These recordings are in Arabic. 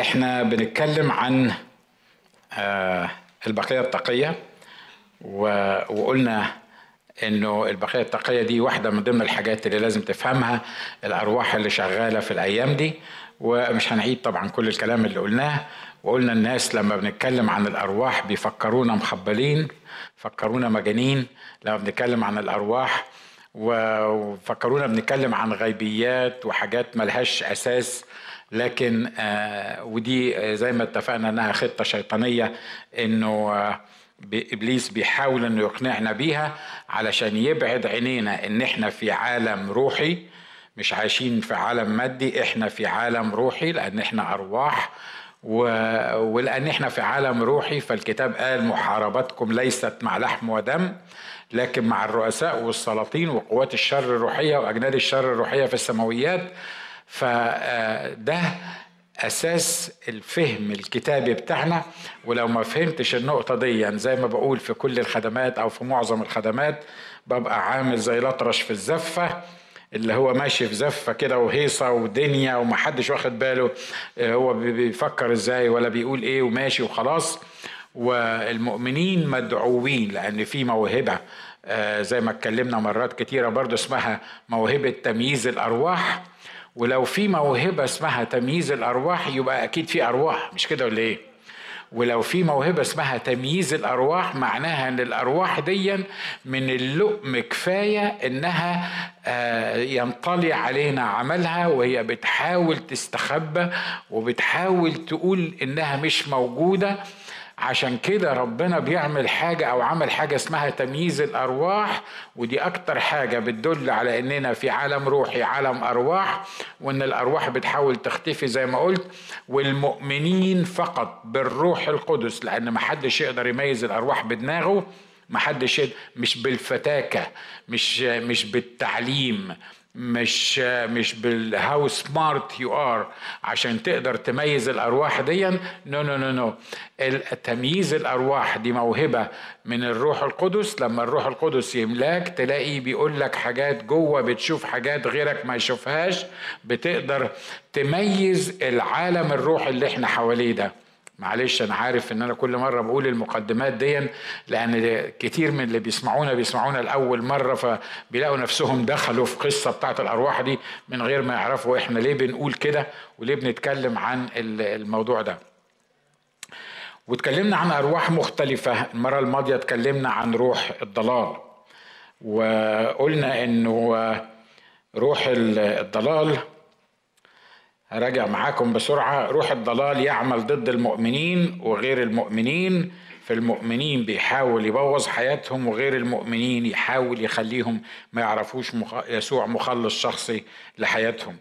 إحنا بنتكلم عن آه، البقية التقية وقلنا إنه البقية التقية دي واحدة من ضمن الحاجات اللي لازم تفهمها الأرواح اللي شغالة في الأيام دي. ومش هنعيد طبعا كل الكلام اللي قلناه. وقلنا الناس لما بنتكلم عن الأرواح بيفكرونا مخبلين فكرونا مجانين. لما بنتكلم عن الأرواح وفكرونا بنتكلم عن غيبيات وحاجات ملهاش أساس. لكن آه ودي زي ما اتفقنا انها خطة شيطانية انه آه ابليس بيحاول انه يقنعنا بيها علشان يبعد عينينا ان إحنا في عالم روحي مش عايشين في عالم مادي إحنا في عالم روحي لأن إحنا أرواح و... ولان إحنا في عالم روحي. فالكتاب قال محاربتكم ليست مع لحم ودم لكن مع الرؤساء والسلاطين وقوات الشر الروحية وأجناد الشر الروحية في السماويات. فده أساس الفهم الكتابي بتاعنا. ولو ما فهمتش النقطة دي زي ما بقول في كل الخدمات أو في معظم الخدمات ببقى عامل زي الأطرش في الزفة اللي هو ماشي في زفة كده وهيصة ودنيا ومحدش واخد باله هو بيفكر إزاي ولا بيقول إيه وماشي وخلاص. والمؤمنين مدعوين لأن في موهبة زي ما اتكلمنا مرات كتيرة برضو اسمها موهبة تمييز الأرواح. ولو في موهبة اسمها تمييز الأرواح يبقى أكيد في أرواح مش كده ولا إيه؟ ولو في موهبة اسمها تمييز الأرواح معناها إن الأرواح دي من اللؤم كفاية إنها ينطلي علينا عملها وهي بتحاول تستخبى وبتحاول تقول إنها مش موجودة. عشان كده ربنا بيعمل حاجة أو عمل حاجة اسمها تمييز الأرواح ودي أكتر حاجة بتدل على إننا في عالم روحي عالم أرواح وإن الأرواح بتحاول تختفي زي ما قلت والمؤمنين فقط بالروح القدس لأن محدش يقدر يميز الأرواح بدماغه محدش مش بالفتاكة مش مش بالتعليم مش مش بال how smart you are عشان تقدر تميز الأرواح دي no no no no تمييز الأرواح دي موهبة من الروح القدس. لما الروح القدس يملاك تلاقي بيقول لك حاجات جوه بتشوف حاجات غيرك ما يشوفهاش. بتقدر تميز العالم الروحي اللي إحنا حواليه ده. معلش أنا عارف إن أنا كل مرة بقول المقدمات دي لأن كتير من اللي بيسمعونا بيسمعونا لأول مرة فبيلاقوا نفسهم دخلوا في قصة بتاعت الأرواح دي من غير ما يعرفوا إحنا ليه بنقول كده وليه بنتكلم عن الموضوع ده. واتكلمنا عن أرواح مختلفة. المرة الماضية اتكلمنا عن روح الضلال وقلنا إنه روح الضلال هراجع معاكم بسرعة. روح الضلال يعمل ضد المؤمنين وغير المؤمنين. في المؤمنين بيحاول يبوظ حياتهم وغير المؤمنين يحاول يخليهم ما يعرفوش يسوع مخلص شخصي لحياتهم.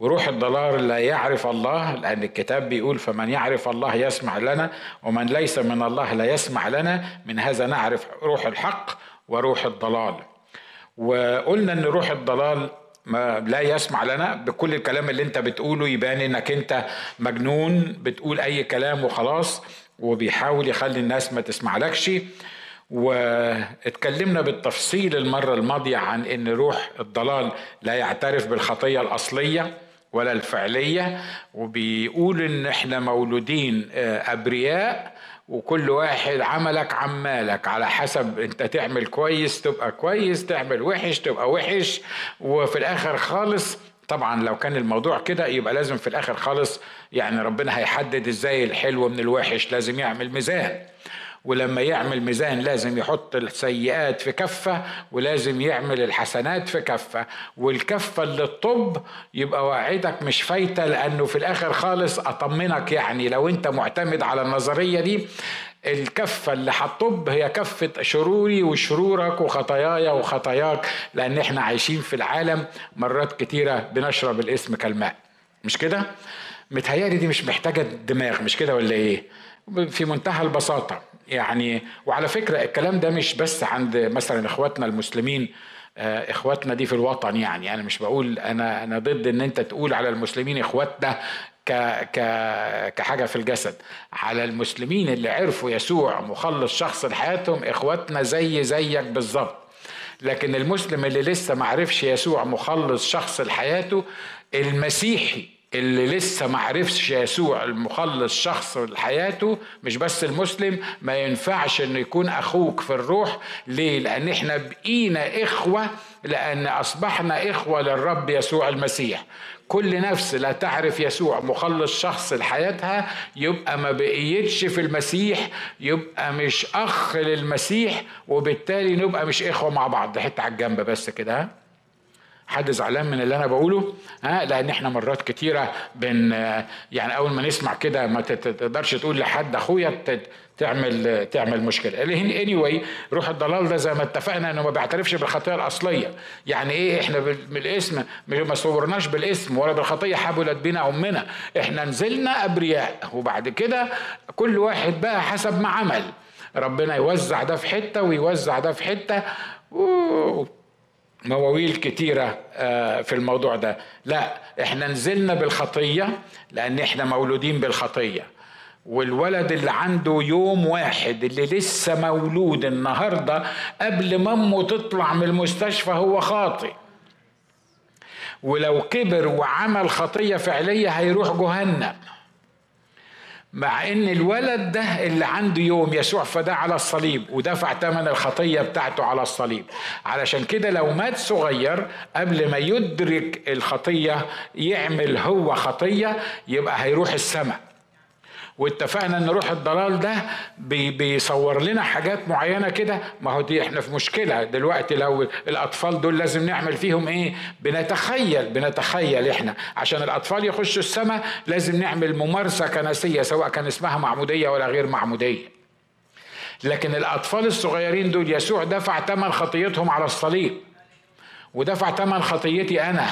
وروح الضلال لا يعرف الله لأن الكتاب بيقول فمن يعرف الله يسمع لنا ومن ليس من الله لا يسمع لنا. من هذا نعرف روح الحق وروح الضلال. وقلنا إن روح الضلال ما لا يسمع لنا بكل الكلام اللي انت بتقوله يبان انك انت مجنون بتقول اي كلام وخلاص وبيحاول يخلي الناس ما تسمعلكش. واتكلمنا بالتفصيل المرة الماضية عن إن روح الضلال لا يعترف بالخطية الأصلية ولا الفعلية وبيقول إن إحنا مولودين أبرياء وكل واحد عملك عمالك على حسب انت تعمل كويس تبقى كويس تعمل وحش تبقى وحش وفي الآخر خالص طبعا لو كان الموضوع كده يبقى لازم في الآخر خالص يعني ربنا هيحدد إزاي الحلو من الوحش لازم يعمل ميزان. ولما يعمل ميزان لازم يحط السيئات في كفة ولازم يعمل الحسنات في كفة والكفة اللي الطب يبقى وعدك مش فايتة لأنه في الآخر خالص أطمنك يعني لو أنت معتمد على النظرية دي الكفة اللي هتطب هي كفة شروري وشرورك وخطاياي وخطاياك لأن إحنا عايشين في العالم مرات كتيرة بنشرب الاسم كالماء مش كده؟ متهيألي دي مش محتاجة دماغ مش كده ولا إيه؟ في منتهى البساطة يعني وعلى فكرة الكلام ده مش بس عند مثلا إخواتنا المسلمين إخواتنا دي في الوطن يعني. أنا مش بقول أنا أنا ضد إن أنت تقول على المسلمين إخواتنا ك ك كحاجة في الجسد. على المسلمين اللي عرفوا يسوع مخلص شخص لحياتهم إخواتنا زي زيك بالظبط. لكن المسلم اللي لسه ما عرفش يسوع مخلص شخص لحياته المسيحي اللي لسه ما عرفش يسوع المخلص شخص لحياته مش بس المسلم ما ينفعش إنه يكون أخوك في الروح. ليه؟ لأن إحنا بقينا إخوة لأن أصبحنا إخوة للرب يسوع المسيح. كل نفس لا تعرف يسوع مخلص شخص لحياتها يبقى ما بقيتش في المسيح يبقى مش أخ للمسيح وبالتالي نبقى مش إخوة مع بعض. حتة على الجنب بس كده حد زعلان من اللي أنا بقوله ها لأن إحنا مرات كتيرة بن يعني أول ما نسمع كده ما تقدرش تقول لحد أخويا تعمل تعمل مشكلة. anyway روح الضلال ده زي ما اتفقنا إنه ما بيعترفش بالخطية الأصلية. يعني إيه إحنا بالاسم ما صورناش بالاسم ولا بالخطية حبلت بنا امنا إحنا نزلنا أبرياء. وبعد كده كل واحد بقى حسب ما عمل. ربنا يوزع ده في حتة ويوزع ده في حتة. مواويل كتيرة آه، في الموضوع ده. لا إحنا نزلنا بالخطية لأن إحنا مولودين بالخطية. والولد اللي عنده يوم واحد اللي لسه مولود النهارده قبل ما أمه تطلع من المستشفى هو خاطئ. ولو كبر وعمل خطية فعلية هيروح جهنم. مع إن الولد ده اللي عنده يوم يسوع فداه على الصليب ودفع ثمن الخطية بتاعته على الصليب. علشان كده لو مات صغير قبل ما يدرك الخطية يعمل هو خطية يبقى هيروح السماء. واتفقنا ان روح الضلال ده بي بيصور لنا حاجات معينة كده. ما هو دي إحنا في مشكلة دلوقتي. لو الأطفال دول لازم نعمل فيهم إيه؟ بنتخيل بنتخيل إحنا. عشان الأطفال يخشوا السماء لازم نعمل ممارسة كنسية سواء كان اسمها معمودية ولا غير معمودية. لكن الأطفال الصغيرين دول يسوع دفع ثمن خطيتهم على الصليب. ودفع ثمن خطيتي أنا.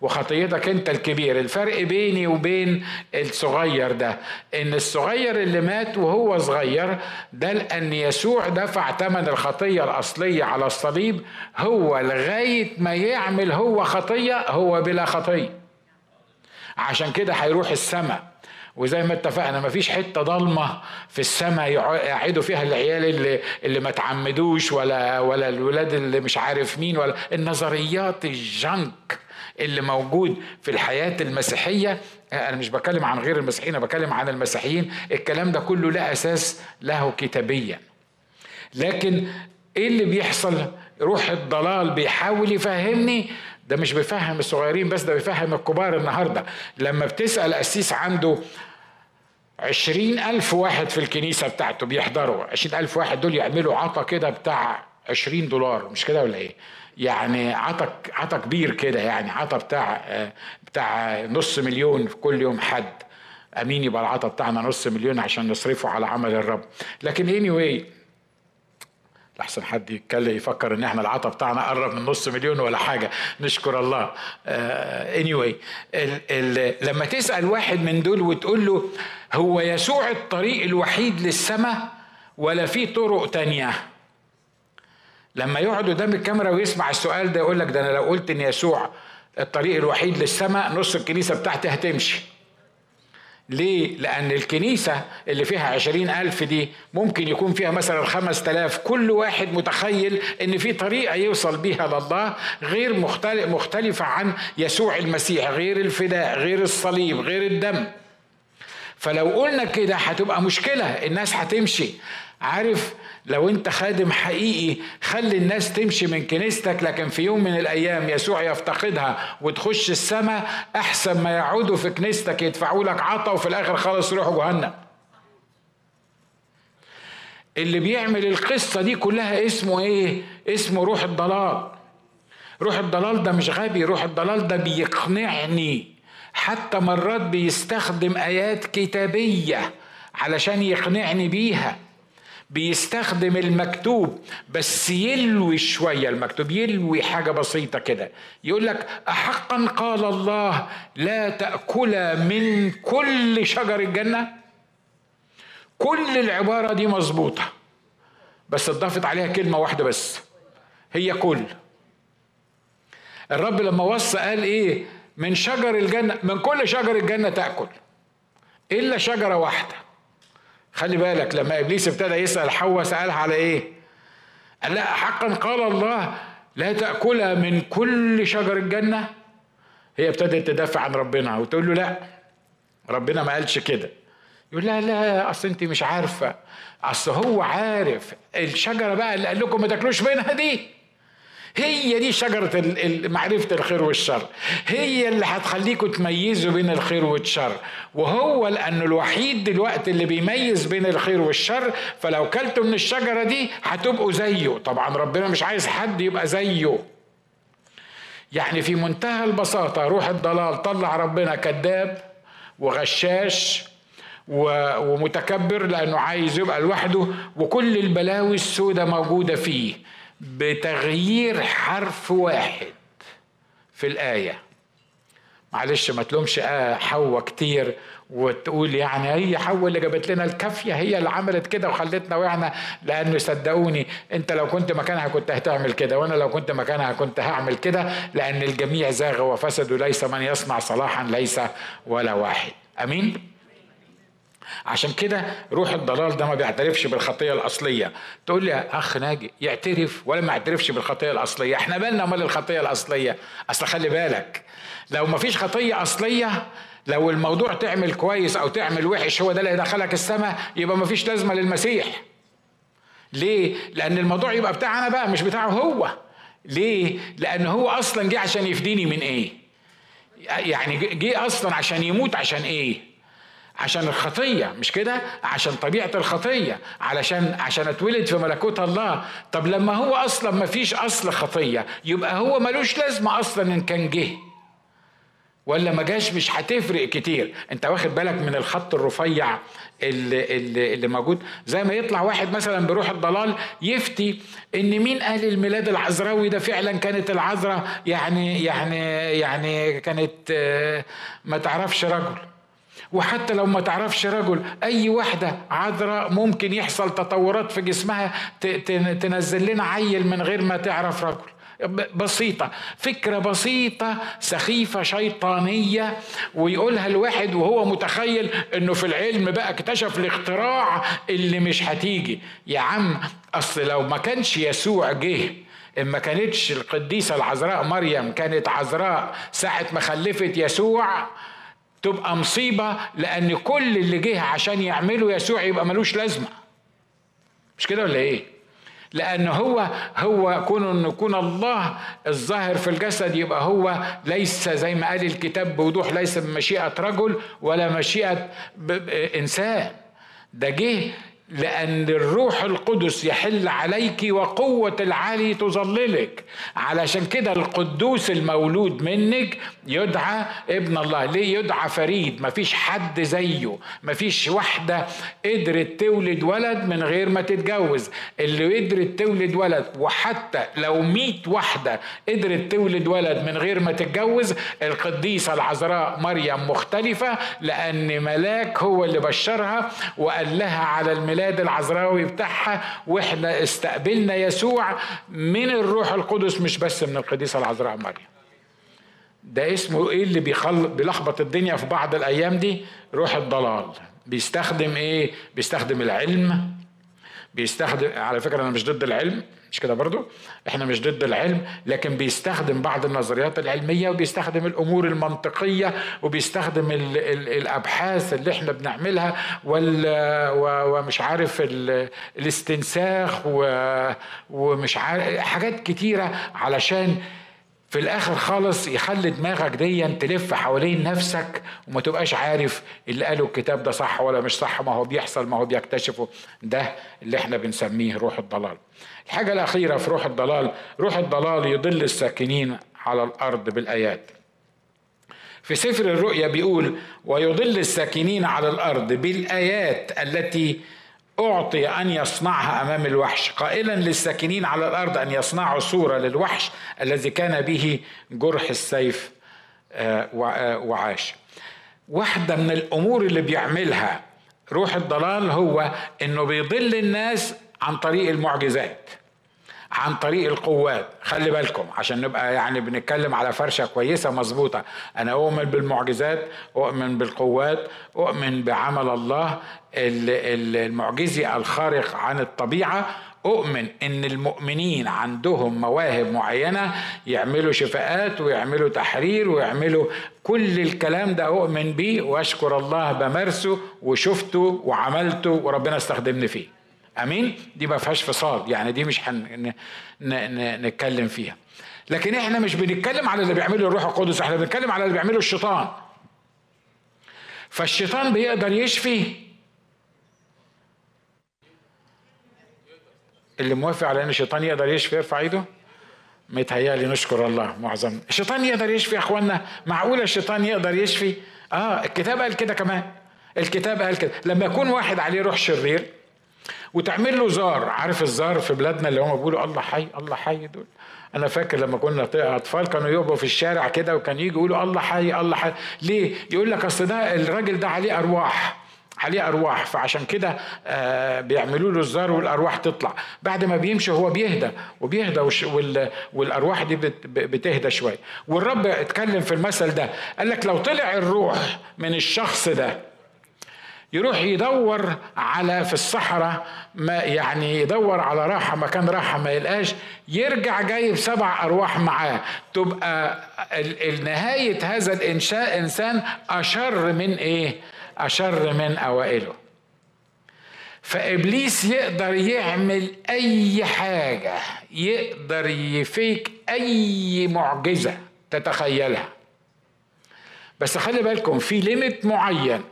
وخطيتك انت الكبير. الفرق بيني وبين الصغير ده ان الصغير اللي مات وهو صغير ده لأن يسوع دفع ثمن الخطية الأصلية على الصليب هو لغاية ما يعمل هو خطية هو بلا خطية. عشان كده هيروح السماء. وزي ما اتفقنا مفيش حتة ضلمة في السماء يقعدوا فيها العيال اللي اللي ما تعمدوش ولا ولا الولاد اللي مش عارف مين ولا النظريات الجنك. اللي موجود في الحياة المسيحية أنا مش بكلم عن غير المسيحيين أنا بكلم عن المسيحيين. الكلام ده كله لا أساس له كتابيا. لكن إيه اللي بيحصل؟ روح الضلال بيحاول يفهمني. ده مش بيفهم الصغيرين بس ده بيفهم الكبار النهاردة. لما بتسأل أسيس عنده عشرين ألف واحد في الكنيسة بتاعته بيحضروا عشرين ألف واحد دول يعملوا عطا كده بتاع عشرين دولار مش كده ولا إيه؟ يعني عطا عطا كبير كده يعني عطا بتاع بتاع نص مليون في كل يوم حد. أمين يبقى العطا بتاعنا نص مليون عشان نصرفه على عمل الرب. لكن اني anyway لحسن حد يتكلم يفكر إن إحنا العطا بتاعنا قرب من نص مليون ولا حاجة نشكر الله. اني anyway ال ال لما تسأل واحد من دول وتقول له هو يسوع الطريق الوحيد للسماء ولا في طرق تانية؟ لما يقعد قدام الكاميرا ويسمع السؤال ده يقول لك ده أنا لو قلت إن يسوع الطريق الوحيد للسماء نص الكنيسة بتاعتي هتمشي. ليه؟ لأن الكنيسة اللي فيها عشرين ألف دي ممكن يكون فيها مثلا خمس تلاف كل واحد متخيل إن في طريقة يوصل بيها لله غير مختلفة عن يسوع المسيح غير الفداء غير الصليب غير الدم. فلو قلنا كده هتبقى مشكلة الناس هتمشي. عارف لو انت خادم حقيقي خلي الناس تمشي من كنيستك لكن في يوم من الأيام يسوع يفتقدها وتخش السماء أحسن ما يقعدوا في كنيستك يدفعوا لك عطا وفي الآخر خلاص يروحوا جهنم. اللي بيعمل القصة دي كلها اسمه إيه؟ اسمه روح الضلال. روح الضلال ده مش غبي روح الضلال ده بيقنعني. حتى مرات بيستخدم آيات كتابية علشان يقنعني بيها. بيستخدم المكتوب بس يلوي شوية المكتوب يلوي حاجة بسيطة كده. يقول لك أحقا قال الله لا تأكل من كل شجر الجنة. كل العبارة دي مظبوطة بس اتضافت عليها كلمة واحدة بس هي كل. الرب لما وصى قال إيه؟ من شجر الجنة من كل شجر الجنة تأكل إلا شجرة واحدة. خلي بالك لما إبليس ابتدى يسأل حواء سألها على إيه؟ قال لا حقا قال الله لا تاكلها من كل شجر الجنة؟ هي ابتدت تدافع عن ربنا وتقول له لا ربنا ما قالش كده. يقول لا لا أصل أنت مش عارفة. أصل هو عارف الشجرة بقى اللي قال لكم ما تاكلوش منها دي. هي دي شجرة معرفة الخير والشر. هي اللي هتخليكم تميزوا بين الخير والشر. وهو لأنه الوحيد دلوقتي اللي بيميز بين الخير والشر فلو كلتوا من الشجرة دي هتبقوا زيه. طبعا ربنا مش عايز حد يبقى زيه. يعني في منتهى البساطة روح الضلال طلع ربنا كذاب وغشاش ومتكبر لأنه عايز يبقى لوحده وكل البلاوي السوداء موجودة فيه. بتغيير حرف واحد في الآية. معلش ما تلومش آه حواء كتير وتقول يعني هي حواء اللي جابت لنا الكافية هي اللي عملت كده وخلتنا وقعنا لأنه صدقوني أنت لو كنت مكانها كنت هتعمل كده وأنا لو كنت مكانها كنت هعمل كده لأن الجميع زاغ وفسدوا ليس من يصنع صلاحا ليس ولا واحد. أمين؟ عشان كده روح الضلال ده ما بيعترفش بالخطية الأصلية. تقول لي أخ ناجي يعترف ولا ما يعترفش بالخطية الأصلية؟ إحنا بالنا مال الخطية الأصلية. أصل خلي بالك لو ما فيش خطية أصلية لو الموضوع تعمل كويس أو تعمل وحش هو ده اللي يدخلك السماء يبقى ما فيش لازمة للمسيح. ليه؟ لأن الموضوع يبقى بتاعنا بقى مش بتاعه هو. ليه؟ لأن هو أصلا جه عشان يفديني من إيه؟ يعني جه أصلا عشان يموت عشان إيه؟ عشان الخطية مش كده؟ عشان طبيعة الخطية علشان عشان اتولد في ملكوت الله. طب لما هو أصلا ما فيش أصل خطية يبقى هو ملوش لازمة أصلا إن كان جه. ولا ما جاش مش هتفرق كتير. أنت واخد بالك من الخط الرفيع اللي, اللي, اللي موجود؟ زي ما يطلع واحد مثلا بروح الضلال يفتي إن مين قال الميلاد العذراوي ده فعلا كانت العذراء؟ يعني يعني يعني كانت آه، ما تعرفش رجل. وحتى لو ما تعرفش رجل أي واحدة عذراء ممكن يحصل تطورات في جسمها تنزل لنا عيل من غير ما تعرف رجل. بسيطة فكرة بسيطة سخيفة شيطانية ويقولها الواحد وهو متخيل إنه في العلم بقى اكتشف الاختراع اللي مش هتيجي. يا عم أصل لو ما كانش يسوع جه ما كانتش القديسة العذراء مريم كانت عذراء ساعة ما خلفت يسوع تبقى مصيبة لأن كل اللي جه عشان يعمله يسوع يبقى ملوش لازمة مش كده ولا إيه؟ لأن هو هو كون أن يكون الله الظاهر في الجسد يبقى هو ليس زي ما قال الكتاب بوضوح ليس بمشيئة رجل ولا مشيئة إنسان ده جه لأن الروح القدس يحل عليك وقوة العالي تظللك. علشان كده القدوس المولود منك يدعى ابن الله. ليه يدعى فريد؟ مفيش حد زيه. مفيش واحدة قدرت تولد ولد من غير ما تتجوز. اللي قدرت تولد ولد وحتى لو ميت واحدة قدرت تولد ولد من غير ما تتجوز القديسة العذراء مريم مختلفة لأن ملاك هو اللي بشرها وقال لها على الملاك الميلاد العذراوي بتاعها وإحنا استقبلنا يسوع من الروح القدس مش بس من القديسة العذراء مريم ده اسمه إيه اللي بيخل... بيلخبط الدنيا في بعض الأيام دي؟ روح الضلال. بيستخدم إيه؟ بيستخدم العلم. بيستخدم على فكرة أنا مش ضد العلم مش كده برضو؟ إحنا مش ضد العلم لكن بيستخدم بعض النظريات العلمية وبيستخدم الأمور المنطقية وبيستخدم ال ال الأبحاث اللي إحنا بنعملها وال ومش عارف الاستنساخ ومش عارف حاجات كتيرة علشان في الآخر خالص يخلي دماغك دي تلف حوالين نفسك وما تبقاش عارف اللي قاله الكتاب ده صح ولا مش صح ما هو بيحصل ما هو بيكتشفه. ده اللي إحنا بنسميه روح الضلال. الحاجة الأخيرة في روح الضلال روح الضلال يضل الساكنين على الأرض بالآيات. في سفر الرؤيا بيقول ويضل الساكنين على الأرض بالآيات التي أعطي أن يصنعها أمام الوحش. قائلا للساكنين على الأرض أن يصنعوا صورة للوحش الذي كان به جرح السيف آه، آه، وعاش. واحدة من الأمور اللي بيعملها روح الضلال هو أنه بيضل الناس عن طريق المعجزات. عن طريق القوات. خلي بالكم عشان نبقى يعني بنتكلم على فرشة كويسة مظبوطة. أنا أؤمن بالمعجزات أؤمن بالقوات أؤمن بعمل الله المعجزي الخارق عن الطبيعة. أؤمن إن المؤمنين عندهم مواهب معينة يعملوا شفاءات ويعملوا تحرير ويعملوا كل الكلام ده أؤمن بيه. وأشكر الله بمارسه وشفته وعملته وربنا استخدمني فيه. أمين؟ دي ما فيهاش فصال يعني دي مش هن نتكلم فيها. لكن إحنا مش بنتكلم على اللي بيعمله الروح القدس إحنا بنتكلم على اللي بيعمله الشيطان. فالشيطان بيقدر يشفي اللي موافق على إن الشيطان يقدر يشفي يرفع إيده. متهيألي نشكر الله معظم. الشيطان يقدر يشفي يا اخوانا معقولة الشيطان يقدر يشفي؟ آه الكتاب قال كده كمان. الكتاب قال كده. لما يكون واحد عليه روح شرير وتعمل له زار. عارف الزار في بلادنا اللي هم بيقولوا الله حي الله حي دول. أنا فاكر لما كنا أطفال كانوا يقفوا في الشارع كده وكان يجي يقولوا الله حي الله حي. ليه؟ يقول لك أصل ده الراجل ده عليه أرواح عليه أرواح. فعشان كده آه بيعملوا له الزار والأرواح تطلع. بعد ما بيمشي هو بيهدى وبيهدى والأرواح دي بتهدى شوية. والرب اتكلم في المثل ده. قال لك لو طلع الروح من الشخص ده يروح يدور على في الصحراء ما يعني يدور على راحة مكان راحة ما يلقاش يرجع جايب سبع أرواح معاه تبقى نهايه هذا الإنشاء إنسان أشر من إيه؟ أشر من أوائله. فإبليس يقدر يعمل أي حاجة يقدر يفيك أي معجزة تتخيلها. بس خلي بالكم في ليميت معين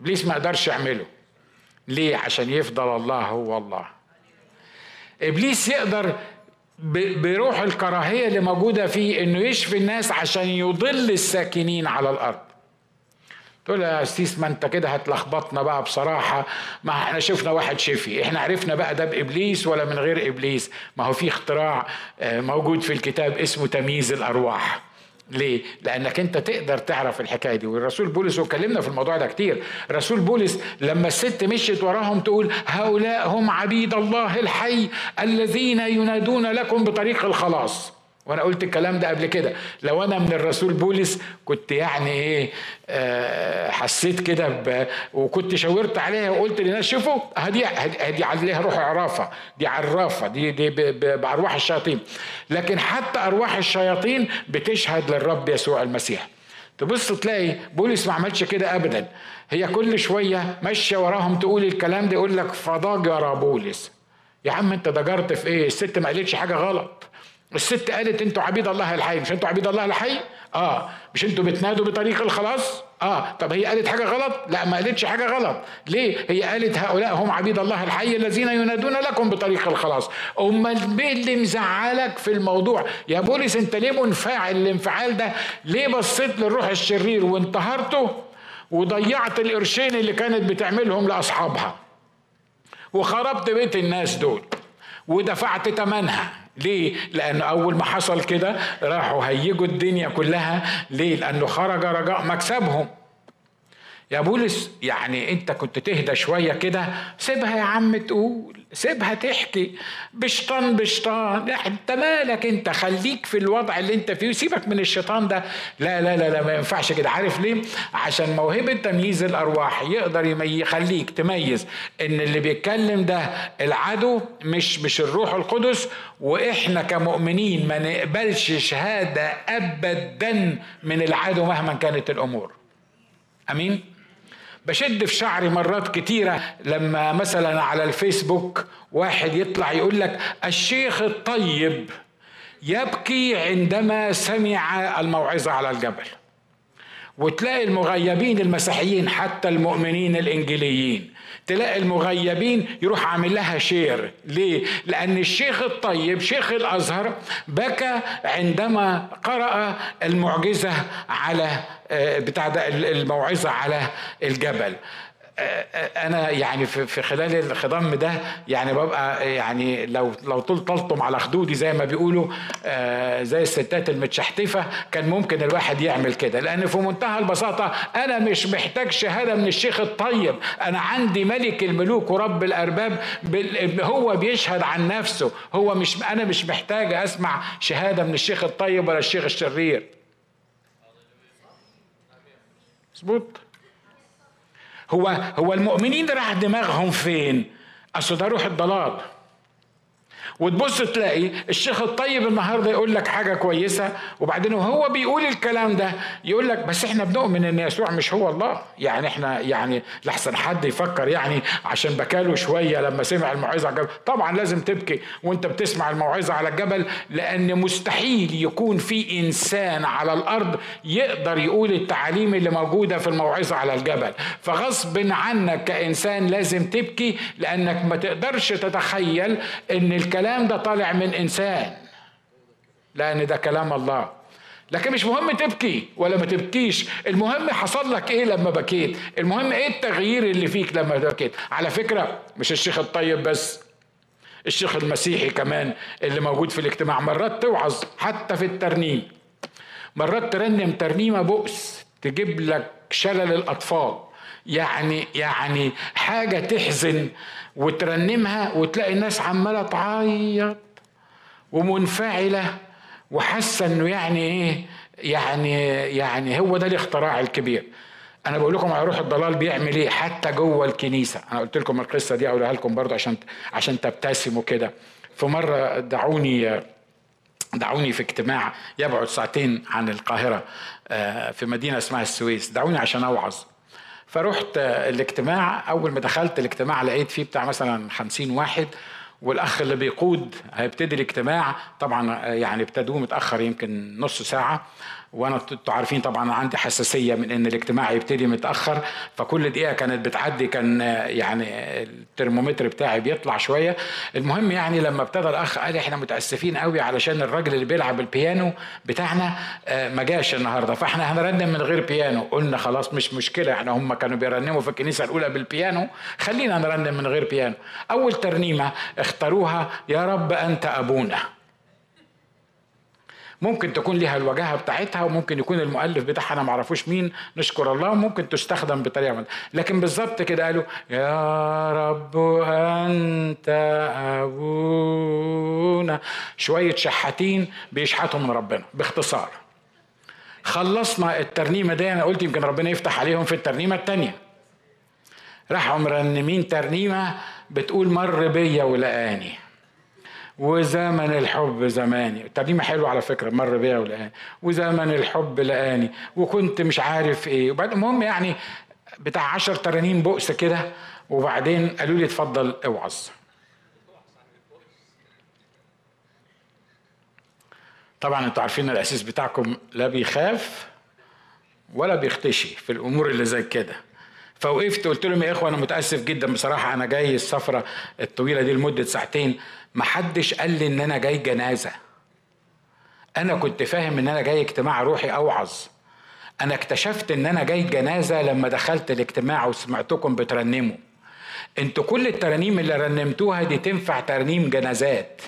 إبليس ما قدرش يعمله. ليه؟ عشان يفضل الله هو الله. إبليس يقدر بروح الكراهية اللي موجودة فيه إنه يشفي الناس عشان يضل الساكنين على الأرض. تقول يا سيس ما أنت كده هتلخبطنا بقى بصراحة. ما إحنا شفنا واحد شفي. إحنا عرفنا بقى ده بإبليس ولا من غير إبليس. ما هو في اختراع آه، موجود في الكتاب اسمه تمييز الأرواح. ليه؟ لأنك أنت تقدر تعرف الحكاية دي والرسول بولس وكلمنا في الموضوع ده كتير رسول بولس لما الست مشيت وراهم تقول هؤلاء هم عبيد الله الحي الذين ينادون لكم بطريق الخلاص وأنا قلت الكلام ده قبل كده. لو أنا من الرسول بولس كنت يعني إيه آه حسيت كده وكنت شاورت عليها وقلت للناس شوفوا هدي هدي عليها روح عرافة. دي عرافة دي دي بأرواح الشياطين. لكن حتى أرواح الشياطين بتشهد للرب يسوع المسيح. تبص تلاقي بولس ما عملش كده ابدا. هي كل شوية ماشية وراهم تقول الكلام ده يقول لك فضجر بولس. يا عم انت ضجرت في إيه؟ الست ما قالتش حاجة غلط. الست قالت أنتوا عبيد الله الحي مش أنتوا عبيد الله الحي؟ آه. مش أنتوا بتنادوا بطريق الخلاص؟ آه. طب هي قالت حاجة غلط؟ لا ما قالتش حاجة غلط. ليه؟ هي قالت هؤلاء هم عبيد الله الحي الذين ينادون لكم بطريق الخلاص. أمال إيه اللي مزعلك في الموضوع؟ يا بولس أنت ليه منفعل؟ الانفعال ده ليه بصيت للروح الشرير وانتهرته وضيعت القرشين اللي كانت بتعملهم لأصحابها؟ وخربت بيت الناس دول ودفعت ثمنها ليه؟ لأنه أول ما حصل كده راحوا هيجوا الدنيا كلها ليه؟ لأنه خرج رجاء مكسبهم يا بولس يعني انت كنت تهدى شوية كده سيبها يا عم تقول سيبها تحكي. بشطان بشطان. انت مالك انت؟ خليك في الوضع اللي انت فيه وسيبك من الشيطان ده. لا لا لا لا ما ينفعش كده. عارف ليه؟ عشان موهبة تمييز الأرواح يقدر يخليك تميز إن اللي بيتكلم ده العدو مش مش الروح القدس. وإحنا كمؤمنين ما نقبلش شهادة ابدا من العدو مهما كانت الأمور. أمين؟ بشد في شعري مرات كتيرة لما مثلا على الفيسبوك واحد يطلع يقول لك الشيخ الطيب يبكي عندما سمع الموعظة على الجبل. وتلاقي المغيبين المسيحيين حتى المؤمنين الانجيليين تلاقي المغيبين يروح عامل لها شير. ليه؟ لأن الشيخ الطيب شيخ الأزهر بكى عندما قرأ المعجزة على آه، بتاع ده الموعظة على الجبل. أنا يعني في خلال الخضم ده يعني ببقى يعني لو لو طول طلتم على خدودي زي ما بيقولوا آه، زي الستات المتشحتفه كان ممكن الواحد يعمل كده لأن في منتهى البساطه أنا مش محتاج شهاده من الشيخ الطيب أنا عندي ملك الملوك ورب الارباب هو بيشهد عن نفسه هو مش أنا مش محتاج اسمع شهاده من الشيخ الطيب ولا الشيخ الشرير مظبوط هو هو المؤمنين راح دماغهم فين؟ أصل ده روح الضلال وتبص تلاقي الشيخ الطيب النهارده يقول لك حاجة كويسة وبعدين وهو بيقول الكلام ده يقول لك بس إحنا بنؤمن إن يسوع مش هو الله. يعني إحنا يعني لحسن حد يفكر يعني عشان بكاله شوية لما سمع الموعظه على الجبل. طبعا لازم تبكي وانت بتسمع الموعظه على الجبل لأن مستحيل يكون في إنسان على الأرض يقدر يقول التعاليم اللي موجودة في الموعظة على الجبل. فغصب عنك كإنسان لازم تبكي لأنك ما تقدرش تتخيل إن الكلام الكلام ده طالع من إنسان. لأن ده كلام الله. لكن مش مهم تبكي ولا ما تبكيش. المهم حصل لك إيه لما بكيت؟ المهم إيه التغيير اللي فيك لما بكيت؟ على فكرة مش الشيخ الطيب بس الشيخ المسيحي كمان اللي موجود في الاجتماع. مرات توعظ حتى في الترنيم. مرات ترنم ترنيمة بؤس تجيب لك شلل الأطفال. يعني يعني حاجة تحزن وترنمها وتلاقي الناس عمالة تعيط ومنفعلة وحاسة إنه يعني إيه يعني يعني هو ده الاختراع الكبير. أنا بقول لكم على روح الضلال بيعمل إيه؟ حتى جوه الكنيسة. أنا قلت لكم القصة دي أقولها لكم برضه عشان عشان تبتسموا كده. في مرة دعوني دعوني في اجتماع يبعد ساعتين عن القاهرة آه، في مدينة اسمها السويس. دعوني عشان أوعظ. فرحت الاجتماع. أول ما دخلت الاجتماع لقيت فيه بتاع مثلا خمسين واحد والأخ اللي بيقود هيبتدي الاجتماع. طبعا يعني ابتدوه متأخر يمكن نص ساعة. وأنا أنتوا عارفين طبعا عندي حساسية من إن الاجتماع يبتدي متأخر فكل دقيقة كانت بتعدي كان يعني الترمومتر بتاعي بيطلع شوية. المهم يعني لما ابتدى الأخ قال إحنا متأسفين قوي علشان الراجل اللي بيلعب البيانو بتاعنا آه، ما جاش النهارده فإحنا هنرنم من غير بيانو. قلنا خلاص مش مشكلة إحنا هم كانوا بيرنموا في الكنيسة الأولى بالبيانو خلينا نرنم من غير بيانو. أول ترنيمة اختاروها يا رب أنت أبونا. ممكن تكون لها الوجاهة بتاعتها وممكن يكون المؤلف بتاعها أنا ما أعرفوش مين نشكر الله ممكن تستخدم بطريقة من. لكن بالظبط كده قالوا يا رب أنت أبونا. شوية شحاتين بيشحتوا من ربنا باختصار. خلصنا الترنيمة دي أنا قلت يمكن ربنا يفتح عليهم في الترنيمة الثانية راحوا مرنمين ترنيمة؟ بتقول مر بيا ولقاني. وزمن الحب زماني. الترنيمه حلوة على فكرة مر بيها والان وزمن الحب لقاني. وكنت مش عارف إيه. وبعد المهم يعني بتاع عشر ترانيم بؤس كده وبعدين قالوا لي اتفضل اوعظ. طبعا أنتوا عارفين الأساس بتاعكم لا بيخاف ولا بيختشي في الأمور اللي زي كده. فوقفت قلت لهم يا إخوة أنا متأسف جدا بصراحة أنا جاي السفرة الطويلة دي لمدة ساعتين. محدش قال لي إن أنا جاي جنازة. أنا كنت فاهم إن أنا جاي اجتماع روحي أوعظ. أنا اكتشفت إن أنا جاي جنازة لما دخلت الاجتماع وسمعتكم بترنموا. أنتوا كل الترانيم اللي رنمتوها دي تنفع ترنيم جنازات.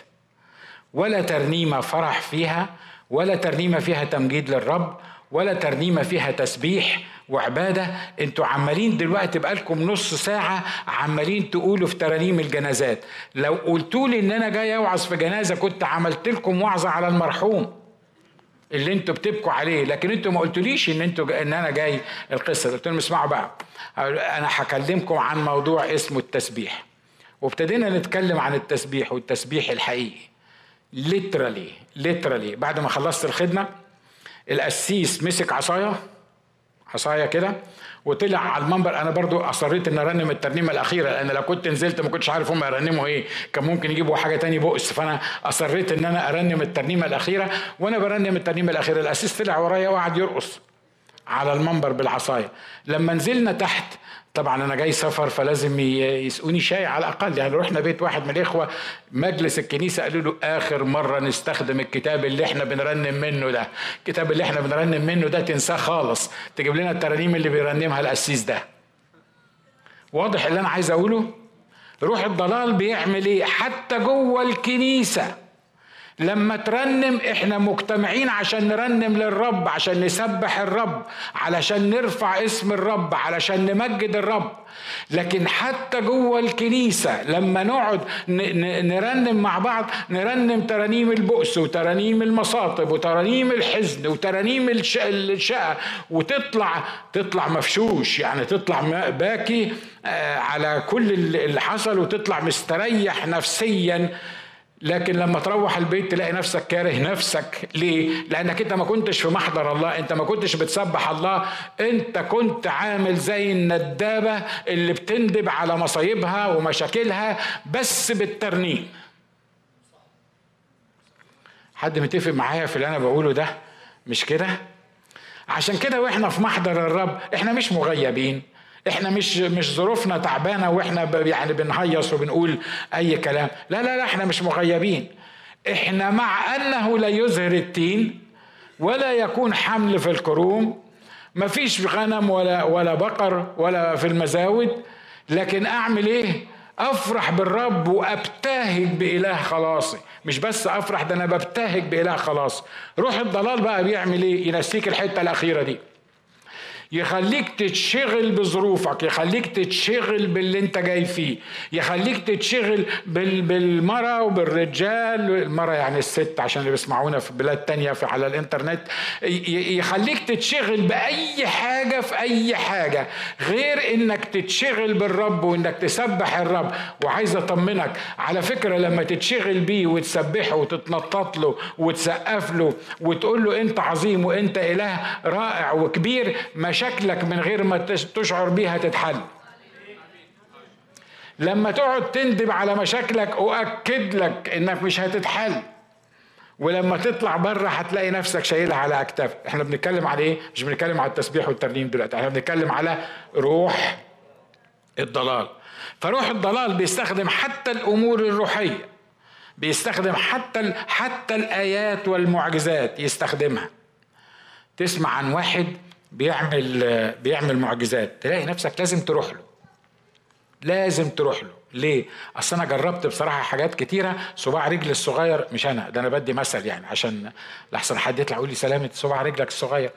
ولا ترنيمة فرح فيها ولا ترنيمة فيها تمجيد للرب ولا ترنيمة فيها تسبيح وعبادة أنتوا عمالين دلوقتي بقالكم نص ساعة عمالين تقولوا في ترانيم الجنازات. لو قلتوا لي إن أنا جاي أوعظ في جنازة كنت عملت لكم وعظة على المرحوم اللي أنتوا بتبكوا عليه. لكن أنتوا ما قلتوليش إن أنتوا إن أنا جاي القصة قلت لهم اسمعوا بقى أنا هكلمكم عن موضوع اسمه التسبيح. وابتدينا نتكلم عن التسبيح والتسبيح الحقيقي. ليترالي ليترالي بعد ما خلصت الخدمة القسيس مسك عصاية عصايه كده؟ وطلع على المنبر أنا برضو أصريت إن أرنم الترنيمة الأخيرة لأن لو كنت نزلت ما كنتش عارف هم يرنموا إيه. كان ممكن يجيبوا حاجة تاني بؤس فأنا أصريت إن أنا أرنم الترنيمة الأخيرة وأنا برنم الترنيمة الأخيرة. الاسيس طلع ورايا وقعد يرقص على المنبر بالعصاية. لما نزلنا تحت طبعا أنا جاي سفر فلازم يسقوني شاي على الأقل. يعني رحنا بيت واحد من الإخوة مجلس الكنيسة قالوا له آخر مرة نستخدم الكتاب اللي إحنا بنرنم منه ده. الكتاب اللي إحنا بنرنم منه ده تنساه خالص. تجيب لنا الترانيم اللي بيرنمها القسيس ده. واضح اللي أنا عايز أقوله؟ روح الضلال بيعمل إيه؟ حتى جوه الكنيسة لما ترنم إحنا مجتمعين عشان نرنم للرب عشان نسبح الرب علشان نرفع اسم الرب علشان نمجد الرب. لكن حتى جوه الكنيسة لما نقعد نرنم مع بعض نرنم ترانيم البؤس وترانيم المصاطب وترانيم الحزن وترانيم الشقة وتطلع تطلع مفشوش يعني تطلع باكي آه، على كل اللي حصل وتطلع مستريح نفسيا. لكن لما تروح البيت تلاقي نفسك كاره نفسك. ليه؟ لأنك أنت ما كنتش في محضر الله أنت ما كنتش بتسبح الله. أنت كنت عامل زي الندابة اللي بتندب على مصايبها ومشاكلها بس بالترنيم. حد متفق معايا في اللي أنا بقوله ده؟ مش كده؟ عشان كده وإحنا في محضر الرب إحنا مش مغيبين. إحنا مش مش ظروفنا تعبانة وإحنا يعني بنهيص وبنقول أي كلام. لا لا لا إحنا مش مغيبين. إحنا مع أنه لا يزهر التين ولا يكون حمل في الكروم. ما فيش غنم ولا ولا بقر ولا في المزاود. لكن أعمل إيه؟ أفرح بالرب وأبتهج بإله خلاصي. مش بس أفرح ده أنا ببتهج بإله خلاصي روح الضلال بقى بيعمل إيه؟ ينسيك الحتة الأخيرة دي. يخليك تتشغل بظروفك يخليك تتشغل باللي انت جاي فيه يخليك تتشغل بال بالمرأة وبالرجال المرأة يعني الست عشان اللي بيسمعونا في بلاد تانية في على الإنترنت يخليك تتشغل بأي حاجة في أي حاجة غير إنك تتشغل بالرب وإنك تسبح الرب. وعايز أطمنك على فكرة لما تتشغل بيه وتسبحه وتتنطط له وتسقف له وتقول له أنت عظيم وأنت إله رائع وكبير مش مشاكلك من غير ما تشعر بيها تتحل. لما تقعد تندب على مشاكلك أؤكد لك إنك مش هتتحل. ولما تطلع بره هتلاقي نفسك شايلها على اكتافك إحنا بنتكلم على إيه؟ مش بنتكلم على التسبيح والترنيم دلوقتي. إحنا بنتكلم على روح الضلال. فروح الضلال بيستخدم حتى الأمور الروحية. بيستخدم حتى حتى الآيات والمعجزات يستخدمها. تسمع عن واحد بيعمل بيعمل معجزات. تلاقي نفسك لازم تروح له. لازم تروح له. ليه؟ أصل أنا جربت بصراحة حاجات كتيرة. صباع رجل الصغير مش أنا ده أنا بدي مثل يعني عشان لحسن حد يطلع يقول لي سلامة صباع رجلك الصغير.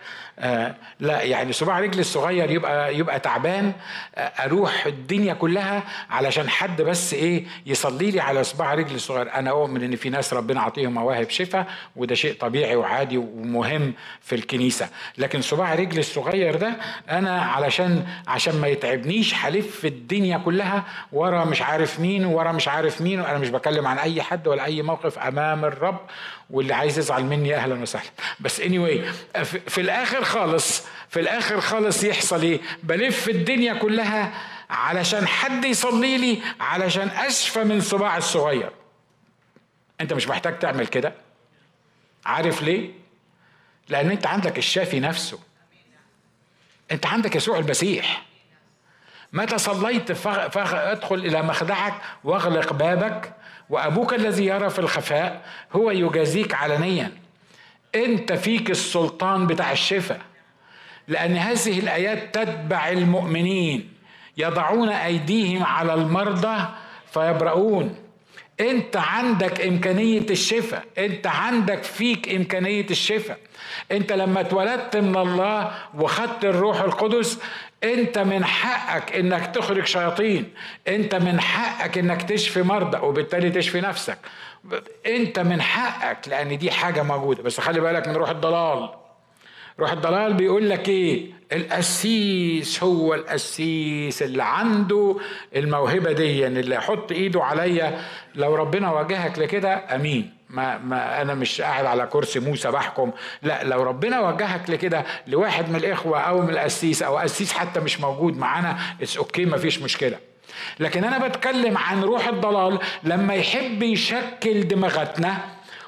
لا يعني صباع رجل الصغير يبقى يبقى تعبان آه أروح الدنيا كلها علشان حد بس إيه يصلي لي على صباع رجل الصغير. أنا أؤمن إن في ناس ربنا عطيهم مواهب شفاء وده شيء طبيعي وعادي ومهم في الكنيسة. لكن صباع رجل الصغير ده أنا علشان عشان ما يتعبنيش هلف الدنيا كلها ورا مش عارف مين ورا مش عارف مين وأنا مش بكلم عن أي حد ولا أي موقف أمام الرب واللي عايز يزعل مني أهلا وسهلا. بس اني anyway في الآخر خالص في الآخر خالص يحصل إيه؟ بلف الدنيا كلها علشان حد يصلي لي علشان أشفى من صباع الصغير. أنت مش محتاج تعمل كده. عارف ليه؟ لأن أنت عندك الشافي نفسه. أنت عندك يسوع المسيح. متى صليت فادخل إلى مخدعك واغلق بابك وأبوك الذي يرى في الخفاء هو يجازيك علنيا. أنت فيك السلطان بتاع الشفاء. لأن هذه الآيات تتبع المؤمنين. يضعون أيديهم على المرضى فيبرؤون. انت عندك إمكانية الشفاء. انت عندك فيك إمكانية الشفاء. انت لما اتولدت من الله وخدت الروح القدس انت من حقك إنك تخرج شياطين. انت من حقك إنك تشفي مرضى وبالتالي تشفي نفسك. انت من حقك لأن دي حاجة موجودة. بس خلي بالك من روح الضلال. روح الضلال بيقول لك إيه؟ القسيس هو القسيس اللي عنده الموهبة دي اللي يحط ايده عليا. لو ربنا واجهك لكده امين. ما, ما أنا مش قاعد على كرسي موسى بحكم. لا لو ربنا وجهك لكده لواحد من الإخوة أو من القسيس أو قسيس حتى مش موجود معانا it's okay ما فيش مشكلة. لكن أنا بتكلم عن روح الضلال لما يحب يشكل دماغتنا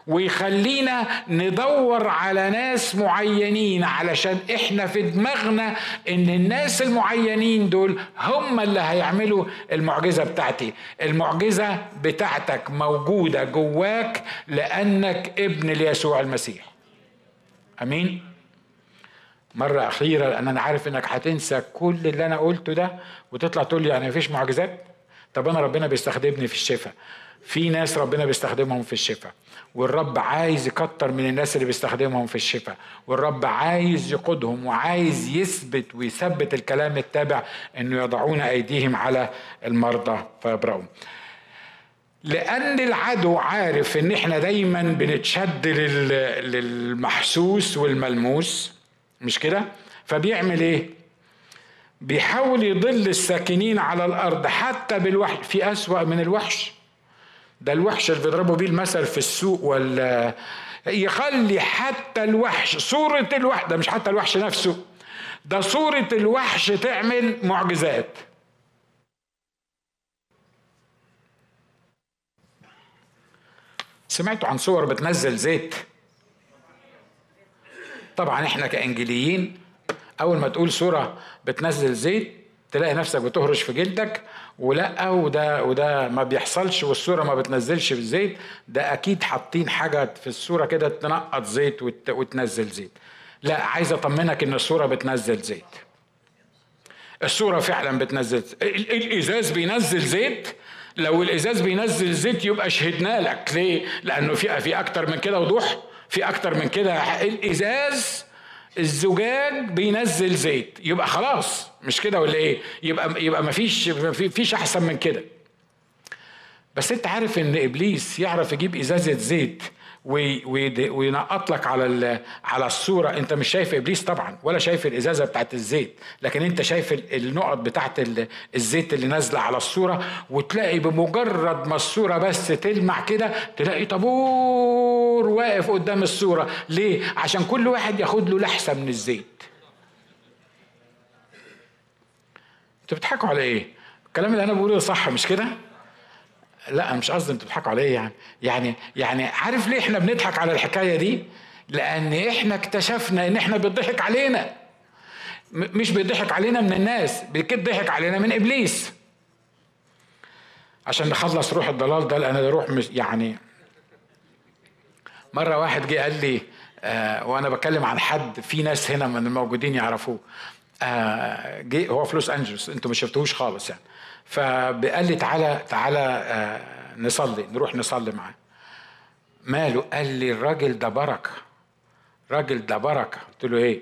ويخلينا ندور على ناس معينين علشان إحنا في دماغنا إن الناس المعينين دول هم اللي هيعملوا المعجزة بتاعتي. المعجزة بتاعتك موجودة جواك لأنك ابن ليسوع المسيح. أمين؟ مرة أخيرة لأن أنا عارف إنك هتنسى كل اللي أنا قلته ده وتطلع تقول لي يعني مفيش معجزات. طب أنا ربنا بيستخدمني في الشفاء. في ناس ربنا بيستخدمهم في الشفاء. والرب عايز يكتر من الناس اللي بيستخدمهم في الشفاء. والرب عايز يقودهم وعايز يثبت ويثبت الكلام التابع إنه يضعون أيديهم على المرضى. فيبرؤوا لأن العدو عارف إن إحنا دايما بنتشد للمحسوس والملموس. مش كده؟ فبيعمل إيه؟ بيحاول يضل الساكنين على الأرض حتى بالوحش في أسوأ من الوحش. ده الوحش اللي بيضربوا بيه المثل في السوق ولا يخلي حتى الوحش صورة الوحش ده مش حتى الوحش نفسه ده صورة الوحش تعمل معجزات. سمعتوا عن صور بتنزل زيت؟ طبعا إحنا كانجليين أول ما تقول صوره بتنزل زيت تلاقي نفسك بتهرش في جلدك ولا وده وده ما بيحصلش والصورة ما بتنزلش بالزيت. ده أكيد حاطين حاجة في الصورة كده تنقط زيت وتنزل زيت. لا عايز أطمنك إن الصورة بتنزل زيت. الصورة فعلا بتنزل الإزاز بينزل زيت. لو الإزاز بينزل زيت يبقى شهدنا لك. ليه؟ لأنه في في أكتر من كده وضوح. في أكتر من كده. الإزاز الزجاج بينزل زيت. يبقى خلاص. مش كده ولا إيه؟ يبقى يبقى ما فيش فيش أحسن من كده. بس أنت عارف إن إبليس يعرف يجيب إزازة زيت وينقط لك على على الصورة. أنت مش شايف إبليس طبعا ولا شايف الإزازة بتاعت الزيت. لكن أنت شايف النقط بتاعت الزيت اللي نازلة على الصورة. وتلاقي بمجرد ما الصورة بس تلمع كده تلاقي طابور واقف قدام الصورة. ليه؟ عشان كل واحد ياخد له لحسة من الزيت. أنتوا بتضحكوا على إيه؟ الكلام اللي أنا بقوله صح مش كده؟ لا مش قصدي أنتوا بتضحكوا عليا يعني. يعني يعني عارف ليه إحنا بنضحك على الحكاية دي؟ لأن إحنا اكتشفنا إن إحنا بيضحك علينا. مش بيضحك علينا من الناس بيضحك علينا من إبليس. عشان نخلص روح الضلال ده لأن ده روح مش يعني مرة واحد جه قال لي آه وأنا بتكلم عن حد في ناس هنا من الموجودين يعرفوه. آه جه هو في لوس أنجلوس أنتوا ما شفتوهوش خالص يعني. فقال لي تعالى تعالى آه، نصلي نروح نصلي معاه. ماله؟ قال لي الراجل ده بركة. راجل ده بركة. قلت له إيه؟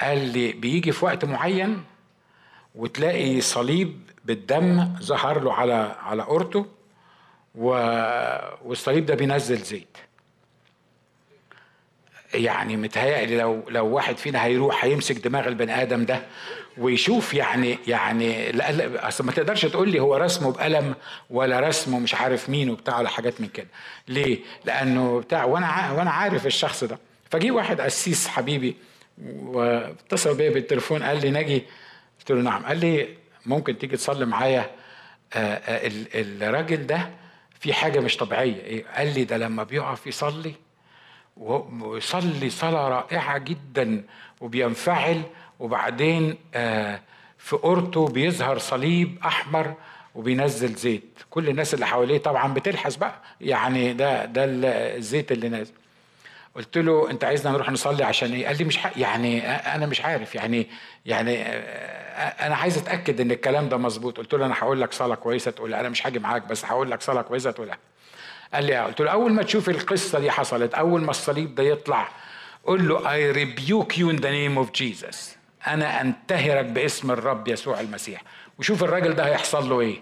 قال لي بيجي في وقت معين وتلاقي صليب بالدم ظهر له على على قرطه والصليب ده بينزل زيت. يعني متهيألي لو لو واحد فينا هيروح هيمسك دماغ البني آدم ده ويشوف يعني يعني لا أصل ما تقدرش تقول لي هو رسمه بقلم ولا رسمه مش عارف مين وبتاع ولا حاجات من كده. ليه؟ لأنه بتاع وأنا وأنا عارف الشخص ده. فجي واحد قسيس حبيبي واتصل بيا بالتليفون قال لي ناجي؟ قلت له نعم. قال لي ممكن تيجي تصلي معايا؟ آه، آه، الراجل ده في حاجة مش طبيعية. إيه؟ قال لي ده لما بيقف يصلي ويصلي صلاة رائعة جدا وبينفعل وبعدين آه، في قرطه بيظهر صليب أحمر وبينزل زيت. كل الناس اللي حواليه طبعا بتلحس بقى. يعني ده ده الزيت اللي نازل. قلت له أنت عايزنا نروح نصلي عشان إيه؟ قال لي مش حق يعني أنا مش عارف. يعني يعني آه، أنا عايز أتأكد إن الكلام ده مظبوط. قلت له أنا هقول لك صلاة كويسة تقول أنا مش هاجي معاك بس هقول لك صلاة كويسة تقولها. قال لي قلت له أول ما تشوف القصة دي حصلت أول ما الصليب ده يطلع قول له I rebuke you in the name of Jesus. أنا أنتهرك باسم الرب يسوع المسيح. وشوف الراجل ده هيحصل له إيه.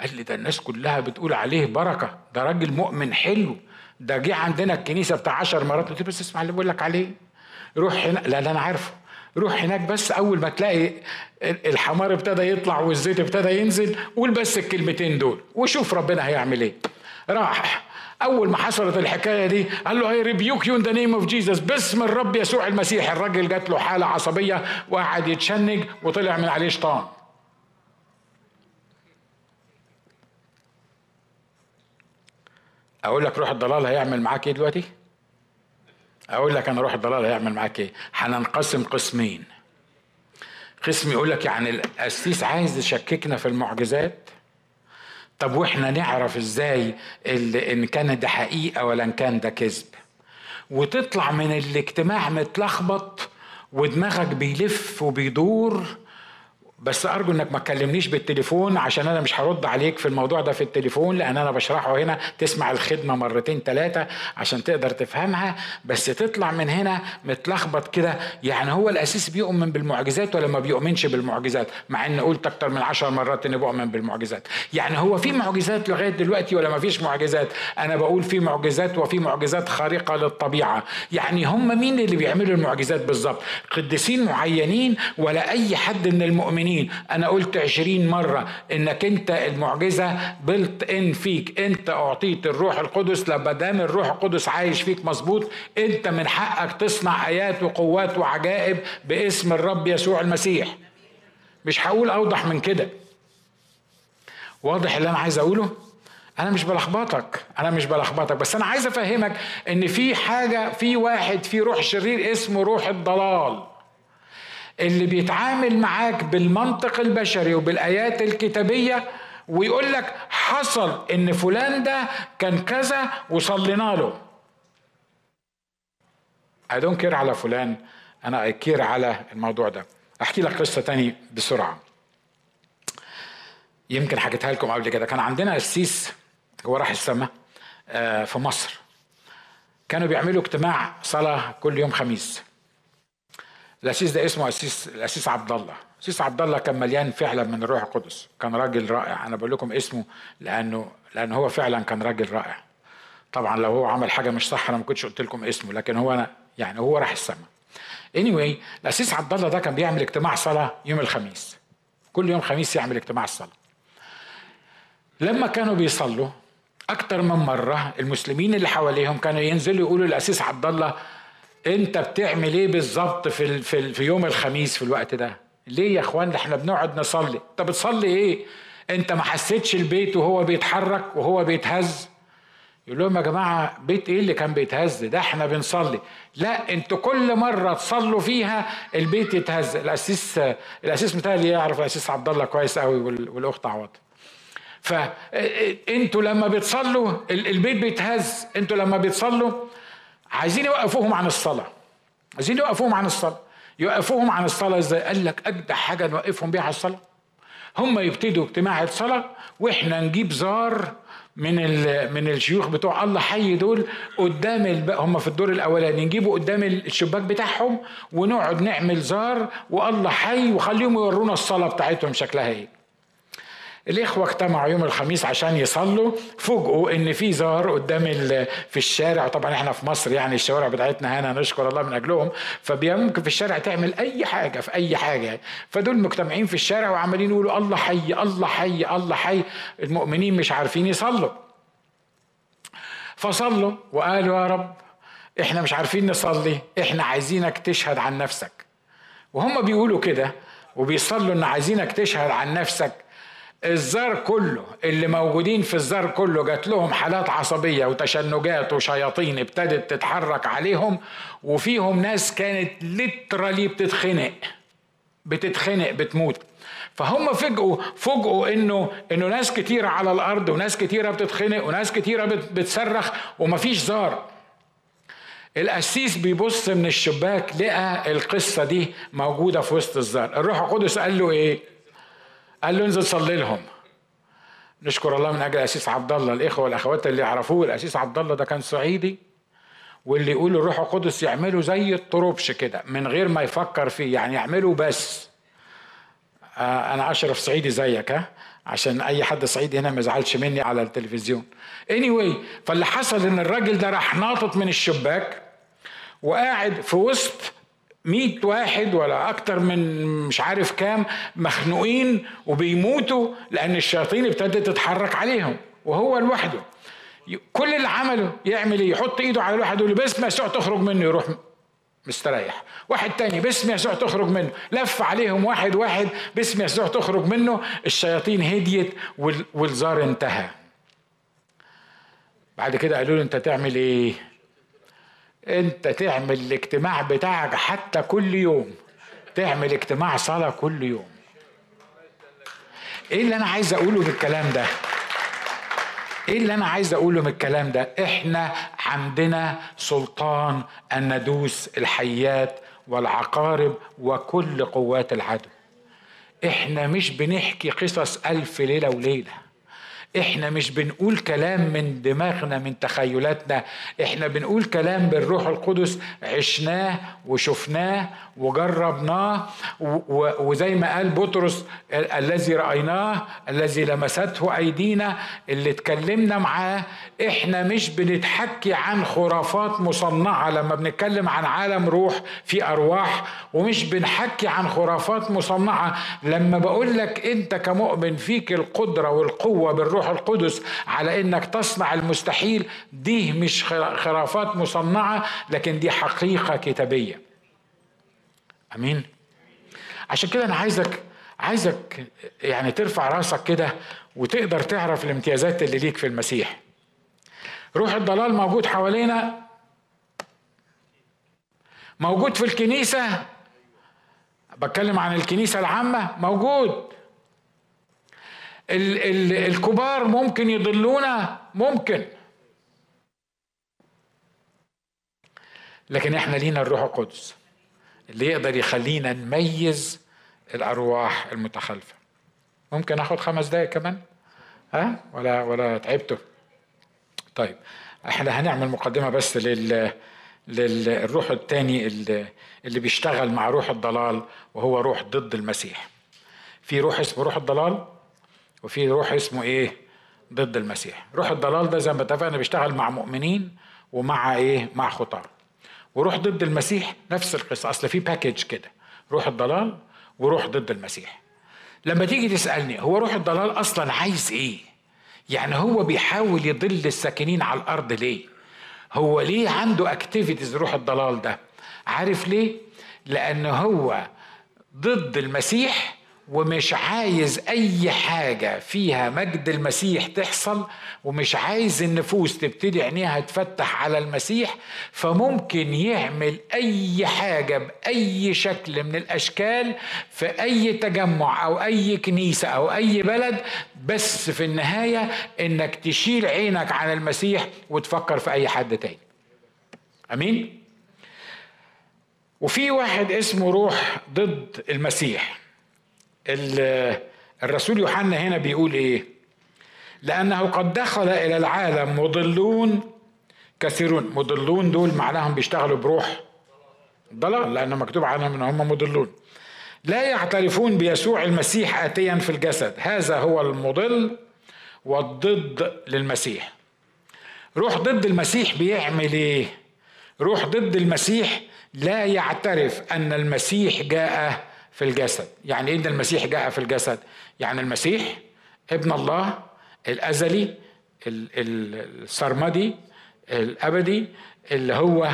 قال لي ده الناس كلها بتقول عليه بركة. ده راجل مؤمن حلو. ده جه عندنا الكنيسة بتاع عشر مرات. قلت بس اسمع اللي بقول لك عليه. روح هنا. لا لا أنا عارفه. روح هناك بس أول ما تلاقي الحمار ابتدى يطلع والزيت ابتدى ينزل قول بس الكلمتين دول وشوف ربنا هيعمل إيه. راح. أول ما حصلت الحكاية دي قال له I rebuke you in the name of Jesus باسم الرب يسوع المسيح. الراجل جات له حالة عصبية وقعد يتشنج وطلع من عليه شيطان. أقول لك روح الضلال هيعمل معاك إيه دلوقتي؟ أقول لك أنا روح الضلال هيعمل معاك إيه؟ هننقسم قسمين. قسم يقول لك يعني القسيس عايز يشككنا في المعجزات طب وإحنا نعرف إزاي ان كان ده حقيقة ولا إن كان ده كذب؟ وتطلع من الاجتماع متلخبط ودماغك بيلف وبيدور بس أرجو إنك ما تكلمنيش بالتليفون عشان أنا مش هرد عليك في الموضوع ده في التليفون لأن أنا بشرحه هنا. تسمع الخدمة مرتين ثلاثة عشان تقدر تفهمها. بس تطلع من هنا متلخبط كده. يعني هو الاسيس بيؤمن بالمعجزات ولا ما بيؤمنش بالمعجزات؟ مع إن قلت أكتر من عشر مرات إني بؤمن بالمعجزات. يعني هو في معجزات لغاية دلوقتي ولا ما فيش معجزات؟ أنا بقول في معجزات وفي معجزات خارقة للطبيعة. يعني هم مين اللي بيعملوا المعجزات بالظبط؟ قديسين معينين ولا أي حد من المؤمنين؟ المؤمنين أنا قلت عشرين مرة إنك أنت المعجزة بلت إن فيك. أنت أعطيت الروح القدس. لما دام الروح القدس عايش فيك مظبوط أنت من حقك تصنع آيات وقوات وعجائب باسم الرب يسوع المسيح. مش هقول أوضح من كده. واضح اللي أنا عايز أقوله؟ أنا مش بلخبطك. أنا مش بلخبطك. بس أنا عايز أفهمك إن في حاجة في واحد في روح شرير اسمه روح الضلال. اللي بيتعامل معاك بالمنطق البشري وبالآيات الكتابية ويقول لك حصل إن فلان ده كان كذا وصلينا له. I don't care على فلان أنا care على الموضوع ده. أحكي لك قصة تاني بسرعة. يمكن حكيتها لكم قبل كده. كان عندنا قسيس هو راح السماء آه، في مصر. كانوا بيعملوا اجتماع صلاة كل يوم خميس. الأسيس ده اسمه اسيس الأسيس عبد الله. الأسيس عبد الله كان مليان فعلا من الروح القدس. كان راجل رائع. أنا بقول لكم اسمه لأنه لأنه هو فعلا كان راجل رائع. طبعا لو هو عمل حاجة مش صح أنا ما كنتش قلت لكم اسمه لكن هو أنا يعني هو راح السماء. Anyway الأسيس عبد الله ده كان بيعمل اجتماع صلاة يوم الخميس. كل يوم خميس يعمل اجتماع الصلاة. لما كانوا بيصلوا أكتر من مرة المسلمين اللي حواليهم كانوا ينزلوا يقولوا للاسيس عبد الله انت بتعمل إيه بالظبط في في في يوم الخميس في الوقت ده؟ ليه يا اخوان؟ إحنا بنقعد نصلي. انت بتصلي إيه؟ انت ما حسيتش البيت وهو بيتحرك وهو بيتهز؟ يقول لهم يا جماعة بيت إيه اللي كان بيتهز؟ ده إحنا بنصلي. لا أنتوا كل مرة تصلوا فيها البيت يتهز. الأسيس الأسيس متهيألي يعرف الأسيس عبد الله كويس قوي والأخت عوض. فانتوا لما بتصلوا البيت بيتهز. أنتوا لما بتصلوا عايزين يوقفوهم عن الصلاة. عايزين يوقفوهم عن الصلاة. يوقفوهم عن الصلاة إزاي؟ قال لك أجدع حاجة نوقفهم بيها على الصلاة. هم يبتدوا اجتماع الصلاة وإحنا نجيب زار من من الشيوخ بتوع الله حي دول قدام. هم في الدور الأولاني. نجيبه قدام الشباك بتاعهم ونقعد نعمل زار والله حي وخليهم يورونا الصلاة بتاعتهم شكلها إيه. الإخوة اجتمعوا يوم الخميس عشان يصلوا. فوجئوا إن في زار قدام في الشارع. طبعا إحنا في مصر يعني الشوارع بتاعتنا هنا نشكر الله من أجلهم. فممكن في الشارع تعمل أي حاجة في أي حاجة. فدول مجتمعين في الشارع وعمالين يقولوا الله حي الله حي الله حي. المؤمنين مش عارفين يصلوا. فصلوا وقالوا يا رب إحنا مش عارفين نصلي إحنا عايزينك تشهد عن نفسك. وهم بيقولوا كده وبيصلوا إن عايزينك تشهد عن نفسك. الزار كله اللي موجودين في الزار كله جات لهم حالات عصبية وتشنجات وشياطين ابتدت تتحرك عليهم وفيهم ناس كانت ليترالي بتتخنق بتتخنق بتموت. فهم فجأوا فوجئوا إنه إنه ناس كتيرة على الأرض وناس كتيرة بتتخنق وناس كتيرة بتصرخ ومفيش زار. القسيس بيبص من الشباك لقى القصة دي موجودة في وسط الزار الروح القدس قال له إيه؟ قال له انزل صلي لهم. نشكر الله من أجل الأسيس عبد الله. الإخوة والأخوات اللي يعرفوه الأسيس عبد الله ده كان صعيدي واللي يقول الروح القدس يعمله زي الطربش كده من غير ما يفكر فيه يعني يعمله بس. آه أنا أشرف صعيدي زيك ها؟ عشان أي حد صعيدي هنا ما يزعلش مني على التلفزيون. Anyway فاللي حصل إن الراجل ده راح ناطط من الشباك وقاعد في وسط مئة واحد ولا أكتر من مش عارف كام مخنوقين وبيموتوا لأن الشياطين ابتدت تتحرك عليهم وهو لوحده. كل اللي عمله يعمل إيه؟ يحط إيده على الواحد يقول له باسم يسوع تخرج منه يروح مستريح. واحد تاني باسم يسوع تخرج منه. لف عليهم واحد واحد باسم يسوع تخرج منه. الشياطين هديت والزار انتهى. بعد كده قالوا له أنت تعمل إيه؟ انت تعمل الاجتماع بتاعك حتى كل يوم. تعمل اجتماع صلاة كل يوم. إيه اللي أنا عايز اقوله بالكلام ده؟ إيه اللي أنا عايز اقوله من الكلام ده؟ إحنا عندنا سلطان ان ندوس الحيات والعقارب وكل قوات العدو. إحنا مش بنحكي قصص ألف ليلة وليلة. إحنا مش بنقول كلام من دماغنا من تخيلاتنا. إحنا بنقول كلام بالروح القدس عشناه وشفناه وجربناه وزي ما قال بطرس الذي رأيناه الذي لمسته أيدينا اللي اتكلمنا معاه. إحنا مش بنتحكي عن خرافات مصنعة. لما بنتكلم عن عالم روح في أرواح ومش بنحكي عن خرافات مصنعة. لما بقول لك أنت كمؤمن فيك القدرة والقوة بالروح القدس على إنك تصنع المستحيل. دي مش خرافات مصنعة لكن دي حقيقة كتابية. آمين. عشان كده أنا عايزك عايزك يعني ترفع راسك كده وتقدر تعرف الامتيازات اللي ليك في المسيح. روح الضلال موجود حوالينا؟ موجود في الكنيسة؟ بتكلم عن الكنيسة العامة؟ موجود. ال ال الكبار ممكن يضلونا؟ ممكن. لكن إحنا لينا الروح القدس اللي يقدر يخلينا نميز الأرواح المتخلفة. ممكن آخد خمس دقايق كمان؟ ها؟ ولا ولا تعبتوا طيب إحنا هنعمل مقدمة بس لل للروح الثاني اللي, اللي بيشتغل مع روح الضلال وهو روح ضد المسيح. في روح اسمه روح الضلال؟ وفي روح اسمه إيه؟ ضد المسيح. روح الضلال ده زي ما اتفقنا بيشتغل مع مؤمنين ومع إيه؟ مع خطاة. وروح ضد المسيح نفس القصة. أصل في package كده. روح الضلال وروح ضد المسيح. لما تيجي تسألني هو روح الضلال أصلا عايز إيه؟ يعني هو بيحاول يضل الساكنين على الأرض ليه؟ هو ليه عنده activities روح الضلال ده؟ عارف ليه؟ لأن هو ضد المسيح ومش عايز أي حاجة فيها مجد المسيح تحصل ومش عايز النفوس تبتدي عينيها تفتح على المسيح فممكن يعمل أي حاجة بأي شكل من الأشكال في أي تجمع أو أي كنيسة أو أي بلد بس في النهاية إنك تشيل عينك عن المسيح وتفكر في أي حد تاني. آمين؟ وفي واحد اسمه روح ضد المسيح. الرسول يوحنا هنا بيقول إيه؟ لأنه قد دخل إلى العالم مضلون كثيرون. مضلون دول معناهم بيشتغلوا بروح ضلال لأن مكتوب عنهم إن هم مضلون. لا يعترفون بيسوع المسيح اتيا في الجسد. هذا هو المضل والضد للمسيح. روح ضد المسيح بيعمل إيه؟ روح ضد المسيح لا يعترف أن المسيح جاء في الجسد. يعني إيه إن المسيح جاء في الجسد؟ يعني المسيح ابن الله الأزلي السرمدي الأبدي اللي هو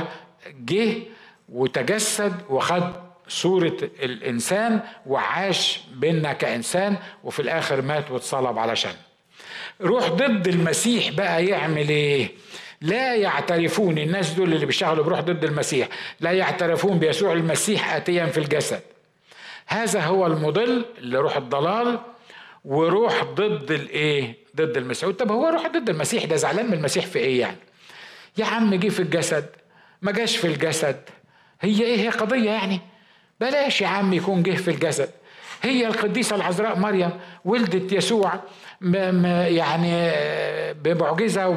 جه وتجسد وخد صورة الإنسان وعاش بينا كإنسان وفي الآخر مات واتصلب علشان. روح ضد المسيح بقى يعمل إيه؟ لا يعترفون الناس دول اللي بيشتغلوا بروح ضد المسيح لا يعترفون بيسوع المسيح آتيا في الجسد. هذا هو المضل اللي روح الضلال وروح ضد الايه؟ ضد المسيح. طب هو روح ضد المسيح؟ ده زعلان من المسيح في إيه يعني؟ يا عم جه في الجسد ما جاش في الجسد. هي إيه؟ هي قضية يعني. بلاش يا عم يكون جه في الجسد. هي القديسة العذراء مريم ولدت يسوع يعني بمعجزة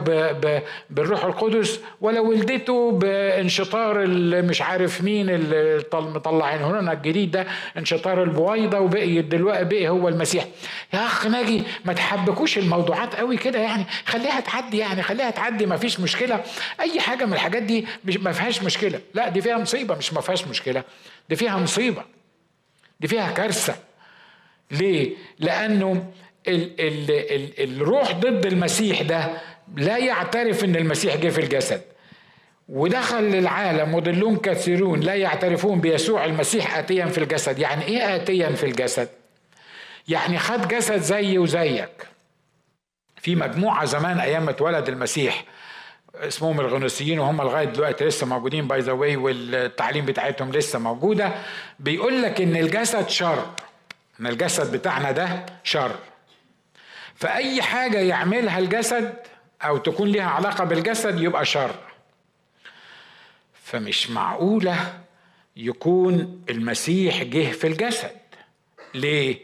بالروح القدس ولا ولدته بانشطار مش عارف مين اللي مطلعين هنا الجديد ده انشطار البويضة وبقي دلوقتي بقي هو المسيح. يا أخ ناجي ما تحبكوش الموضوعات قوي كده يعني؟ خليها تعدي يعني خليها تعدي ما فيش مشكلة. أي حاجة من الحاجات دي ما فيهاش مشكلة. لا دي فيها مصيبة مش ما فيهاش مشكلة. دي فيها مصيبة. دي فيها كارثة. ليه؟ لأنه ال ال ال الروح ضد المسيح ده لا يعترف إن المسيح جه في الجسد. ودخل للعالم مضلون كثيرون لا يعترفون بيسوع المسيح اتيا في الجسد. يعني إيه اتيا في الجسد؟ يعني خد جسد زي وزيك. في مجموعة زمان أيام ما اتولد المسيح اسمهم الغنوسيين وهم لغاية دلوقتي لسه موجودين by the way والتعليم بتاعتهم لسه موجودة بيقول لك إن الجسد شر. إن الجسد بتاعنا ده شر. فأي حاجة يعملها الجسد أو تكون لها علاقة بالجسد يبقى شر. فمش معقولة يكون المسيح جه في الجسد. ليه؟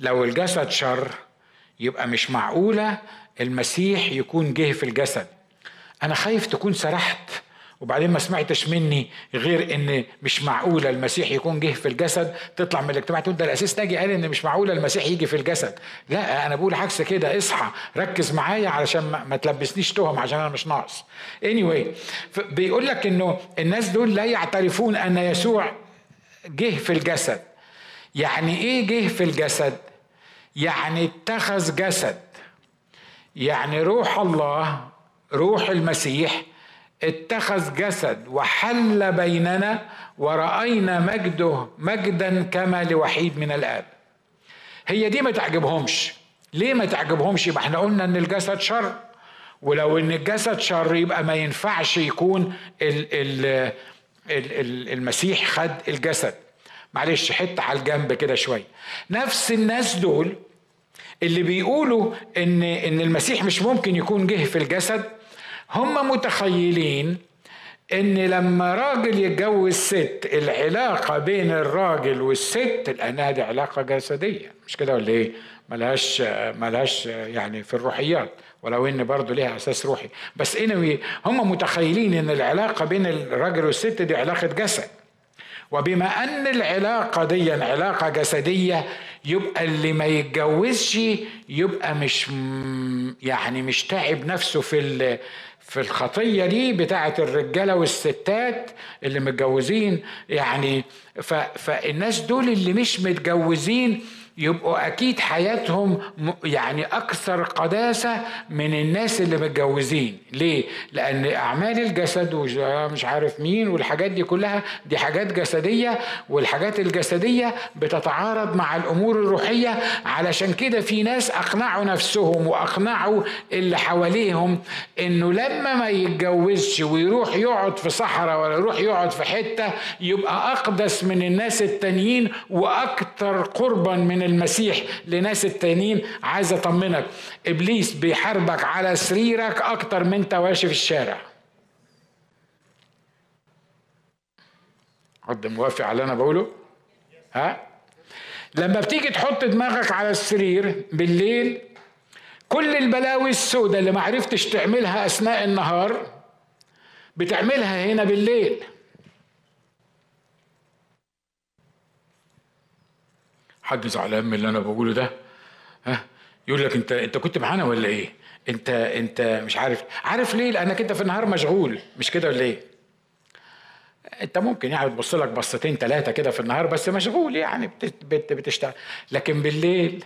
لو الجسد شر يبقى مش معقولة المسيح يكون جه في الجسد. أنا خايف تكون سرحت. وبعدين ما سمعتش مني غير إن مش معقوله المسيح يكون جه في الجسد تطلع من الاجتماع تقول ده الاسيس ناجي قال إن مش معقوله المسيح يجي في الجسد. لا أنا بقول عكس كده اصحى ركز معايا علشان ما تلبسنيش تهم عشان أنا مش ناقص. Anyway بيقول لك إنه الناس دول لا يعترفون أن يسوع جه في الجسد. يعني إيه جه في الجسد؟ يعني اتخذ جسد. يعني روح الله روح المسيح اتخذ جسد وحل بيننا ورأينا مجده مجدا كما لوحيد من الآب. هي دي ما تعجبهمش. ليه ما تعجبهمش؟ يبقى إحنا قلنا إن الجسد شر. ولو إن الجسد شر يبقى ما ينفعش يكون ال ال ال المسيح خد الجسد. معلش حتة على الجنب كده شوية. نفس الناس دول اللي بيقولوا إن إن المسيح مش ممكن يكون جه في الجسد هم متخيلين إن لما راجل يتجوز ست العلاقة بين الراجل والست لأنها دي علاقة جسدية. مش كده ولا إيه؟ ملهاش ملهاش يعني في الروحيات ولو إن برضه ليها أساس روحي. بس انوي هم متخيلين إن العلاقة بين الراجل والست دي علاقة جسد. وبما أن العلاقة دي علاقة جسدية يبقى اللي ما يتجوزش يبقى مش يعني مش تعب نفسه في في الخطية دي بتاعه الرجالة والستات اللي متجوزين يعني فالناس دول اللي مش متجوزين يبقوا أكيد حياتهم يعني أكثر قداسة من الناس اللي متجوزين. ليه؟ لأن أعمال الجسد ومش عارف مين والحاجات دي كلها دي حاجات جسدية والحاجات الجسدية بتتعارض مع الأمور الروحية. علشان كده في ناس أقنعوا نفسهم وأقنعوا اللي حواليهم إنه لما ما يتجوزش ويروح يقعد في صحراء ولا يروح يقعد في حتة يبقى أقدس من الناس التانيين وأكثر قربا من المسيح لناس التانيين عايز أطمنك. إبليس بيحاربك على سريرك أكتر من انت في الشارع. حد موافق على اللي أنا بقوله؟ ها؟ لما بتيجي تحط دماغك على السرير بالليل كل البلاوي السوداء اللي ما عرفتش تعملها أثناء النهار بتعملها هنا بالليل. حد زعلان من اللي أنا بقوله ده. ها؟ يقول لك انت أنت كنت معانا ولا إيه؟ انت أنت مش عارف. عارف ليه؟ لأنك أنت في النهار مشغول. مش كده ولا إيه؟ أنت ممكن يعني تبص لك بصتين ثلاثة كده في النهار بس مشغول يعني بت بتشتغل. لكن بالليل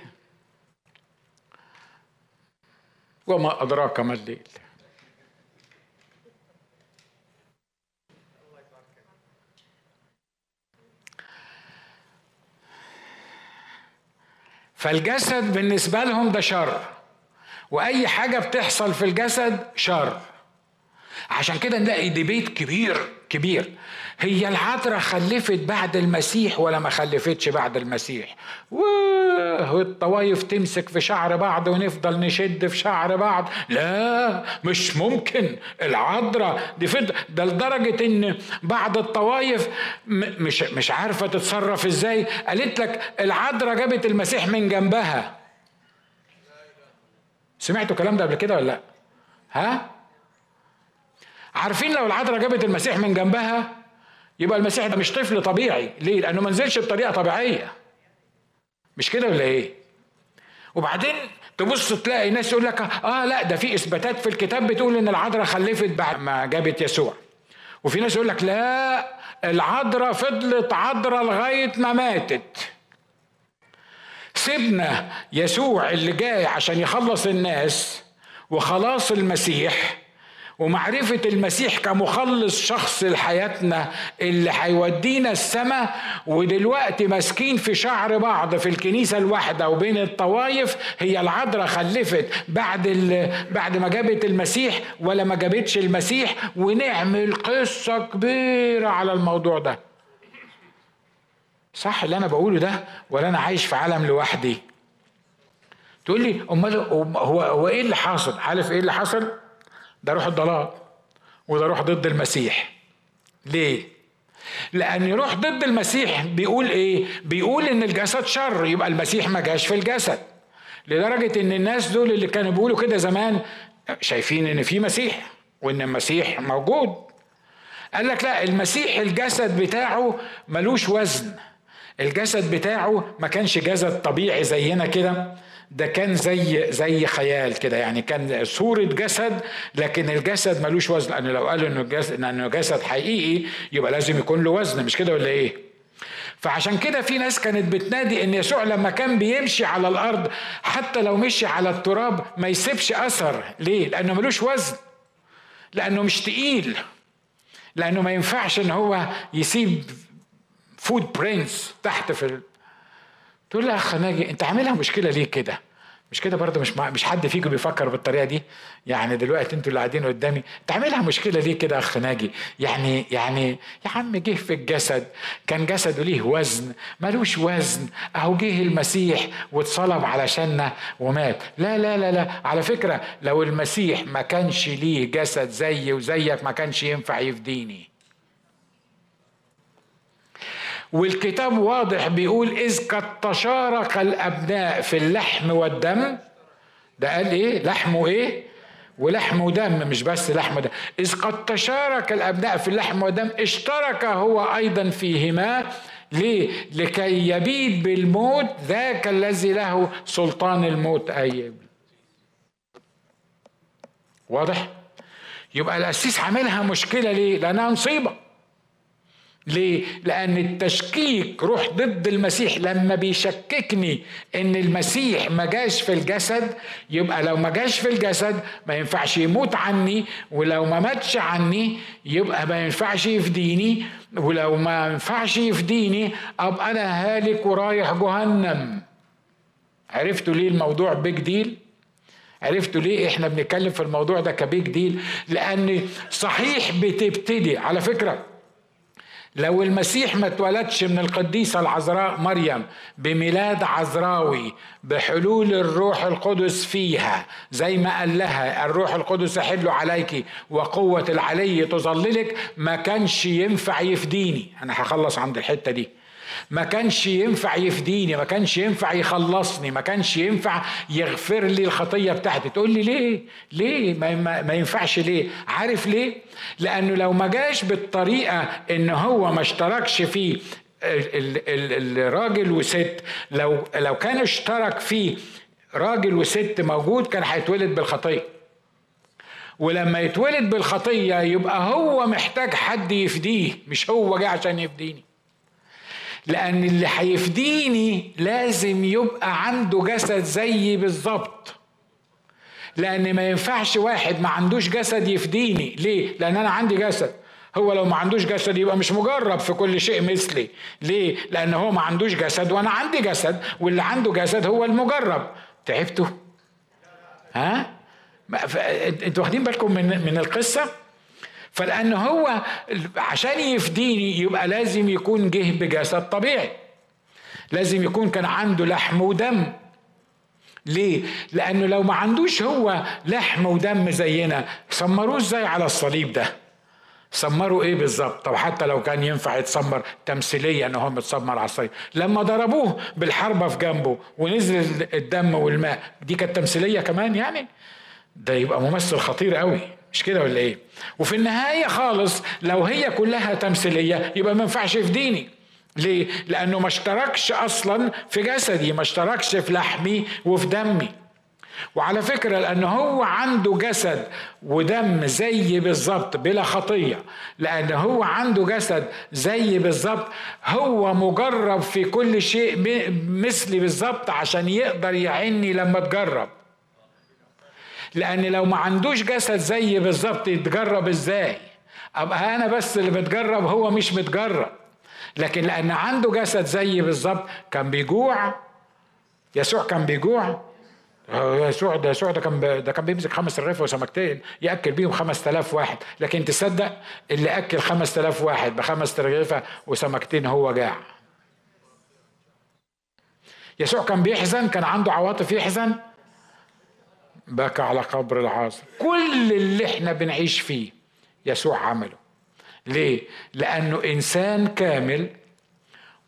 وما أدراك ما الليل. فالجسد بالنسبة لهم ده شر. وأي حاجة بتحصل في الجسد شر. عشان كده نلاقي ديبيت كبير. كبير. هي العذراء خلفت بعد المسيح ولا ما خلفتش بعد المسيح؟ والطوايف تمسك في شعر بعض ونفضل نشد في شعر بعض. لا مش ممكن. العذراء دي فض ده لدرجة إن بعض الطوايف مش مش عارفة تتصرف إزاي. قالت لك العذراء جابت المسيح من جنبها. سمعتوا الكلام ده قبل كده ولا لأ؟ ها؟ عارفين لو العذراء جابت المسيح من جنبها يبقى المسيح ده مش طفل طبيعي. ليه؟ لأنه ما نزلش بطريقة طبيعية. مش كده ولا إيه؟ وبعدين تبص تلاقي ناس يقول لك آه لا ده في إثباتات في الكتاب بتقول إن العذراء خلفت بعد ما جابت يسوع. وفي ناس يقول لك لا العذراء فضلت عذراء لغاية ما ماتت. سيبنا يسوع اللي جاي عشان يخلص الناس وخلاص المسيح ومعرفة المسيح كمخلص شخص لحياتنا اللي هيودينا السماء ودلوقتي ماسكين في شعر بعض في الكنيسة الواحدة وبين الطوائف هي العذراء خلفت بعد بعد ما جابت المسيح ولا ما جابتش المسيح ونعمل قصة كبيرة على الموضوع ده. صح اللي أنا بقوله ده ولا أنا عايش في عالم لوحدي؟ تقول لي أمال هو هو إيه اللي حاصل؟ عارف إيه اللي حصل ده روح الضلال وده روح ضد المسيح. ليه؟ لأن يروح ضد المسيح بيقول إيه؟ بيقول إن الجسد شر يبقى المسيح ما جاش في الجسد. لدرجة إن الناس دول اللي كانوا بيقولوا كده زمان شايفين إن في مسيح وإن المسيح موجود. قال لك لا المسيح الجسد بتاعه ملوش وزن. الجسد بتاعه ما كانش جسد طبيعي زينا كده. ده كان زي زي خيال كده يعني كان صورة جسد لكن الجسد ملوش وزن. لأن لو قالوا إنه جسد إنه جسد حقيقي يبقى لازم يكون له وزن. مش كده ولا إيه؟ فعشان كده في ناس كانت بتنادي إن يسوع لما كان بيمشي على الأرض حتى لو مشي على التراب ما يسيبش أثر. ليه؟ لأنه ملوش وزن. لأنه مش تقيل. لأنه ما ينفعش إن هو يسيب foot prints تحت في تقول لي أخ ناجي أنت عاملها مشكلة ليه كده؟ مش كده برضه مش مش حد فيكم بيفكر بالطريقة دي؟ يعني دلوقتي أنتوا اللي قاعدين قدامي تعملها مشكلة ليه كده أخ ناجي؟ يعني يعني يا عم جه في الجسد كان جسده ليه وزن ملوش وزن أهو جه المسيح واتصلب علشاننا ومات. لا لا لا لا. على فكرة لو المسيح ما كانش ليه جسد زي وزيك ما كانش ينفع يفديني. والكتاب واضح بيقول إذ قد تشارك الأبناء في اللحم والدم. ده قال إيه؟ لحم إيه؟ ولحم ودم مش بس لحم ودم إذ قد تشارك الأبناء في اللحم والدم اشترك هو أيضا فيهما. ليه؟ لكي يبيد بالموت ذاك الذي له سلطان الموت. أي. واضح؟ يبقى القسيس عاملها مشكلة ليه؟ لأنها مصيبة. ليه؟ لأن التشكيك روح ضد المسيح لما بيشككني إن المسيح ما جاش في الجسد يبقى لو ما جاش في الجسد ما ينفعش يموت عني ولو ما ماتش عني يبقى ما ينفعش يفديني ولو ما ينفعش يفديني أبقى أنا هالك ورايح جهنم عرفتوا ليه الموضوع بيج ديل؟ عرفتوا ليه إحنا بنتكلم في الموضوع ده كبيج ديل؟ لأن صحيح بتبتدي على فكرة لو المسيح ما اتولدش من القديسة العذراء مريم بميلاد عذراوي بحلول الروح القدس فيها زي ما قال لها الروح القدس يحل عليك وقوة العلي تظللك ما كانش ينفع يفديني. أنا هخلص عند الحتة دي. ما كانش ينفع يفديني ما كانش ينفع يخلصني ما كانش ينفع يغفر لي الخطية بتاعتي. تقول لي ليه؟ ليه؟ ما, ما, ما ينفعش ليه؟ عارف ليه؟ لأنه لو ما جاش بالطريقة إن هو ما اشتركش فيه الراجل وست لو لو كان اشترك فيه راجل وست موجود كان هيتولد بالخطية. ولما يتولد بالخطية يبقى هو محتاج حد يفديه مش هو جه عشان يفديني. لأن اللي هيفديني لازم يبقى عنده جسد زيي بالظبط لأن ما ينفعش واحد ما عندوش جسد يفديني ليه؟ لأن أنا عندي جسد هو لو ما عندوش جسد يبقى مش مجرب في كل شيء مثلي ليه؟ لأن هو ما عندوش جسد وأنا عندي جسد واللي عنده جسد هو المجرب تعبتوا؟ ها؟ أنتوا واخدين بالكم من من القصة؟ فلأن هو عشان يفديني يبقى لازم يكون جه بجسد طبيعي لازم يكون كان عنده لحم ودم ليه؟ لأنه لو ما عندوش هو لحم ودم زينا سمروه إزاي على الصليب ده؟ سمروا إيه بالظبط؟ طب حتى لو كان ينفع يتسمر تمثيليا إن هو متسمر على الصليب، لما ضربوه بالحربة في جنبه ونزل الدم والماء، دي كانت تمثيلية كمان يعني؟ ده يبقى ممثل خطير قوي مش كده ولا إيه؟ وفي النهاية خالص لو هي كلها تمثيلية يبقى ما ينفعش يفديني ليه؟ لأنه ما اشتركش أصلا في جسدي ما اشتركش في لحمي وفي دمي. وعلى فكرة لأن هو عنده جسد ودم زي بالظبط بلا خطية. لأن هو عنده جسد زي بالظبط هو مجرب في كل شيء مثلي بالظبط عشان يقدر يعني لما تجرب. لأن لو ما عندوش جسد زي بالظبط يتجرب إزاي؟ أبقى أنا بس اللي متجرب هو مش متجرب. لكن لأن عنده جسد زي بالظبط كان بيجوع. يسوع كان بيجوع. يسوع ده يسوع ده كان ده كان بيمسك خمس رغيف وسمكتين يأكل بيهم 5000 واحد. لكن تصدق اللي أكل 5000 واحد بخمس رغيفة وسمكتين هو جاع. يسوع كان بيحزن كان عنده عواطف يحزن. بكى على قبر العاصر كل اللي إحنا بنعيش فيه يسوع عمله. ليه؟ لأنه إنسان كامل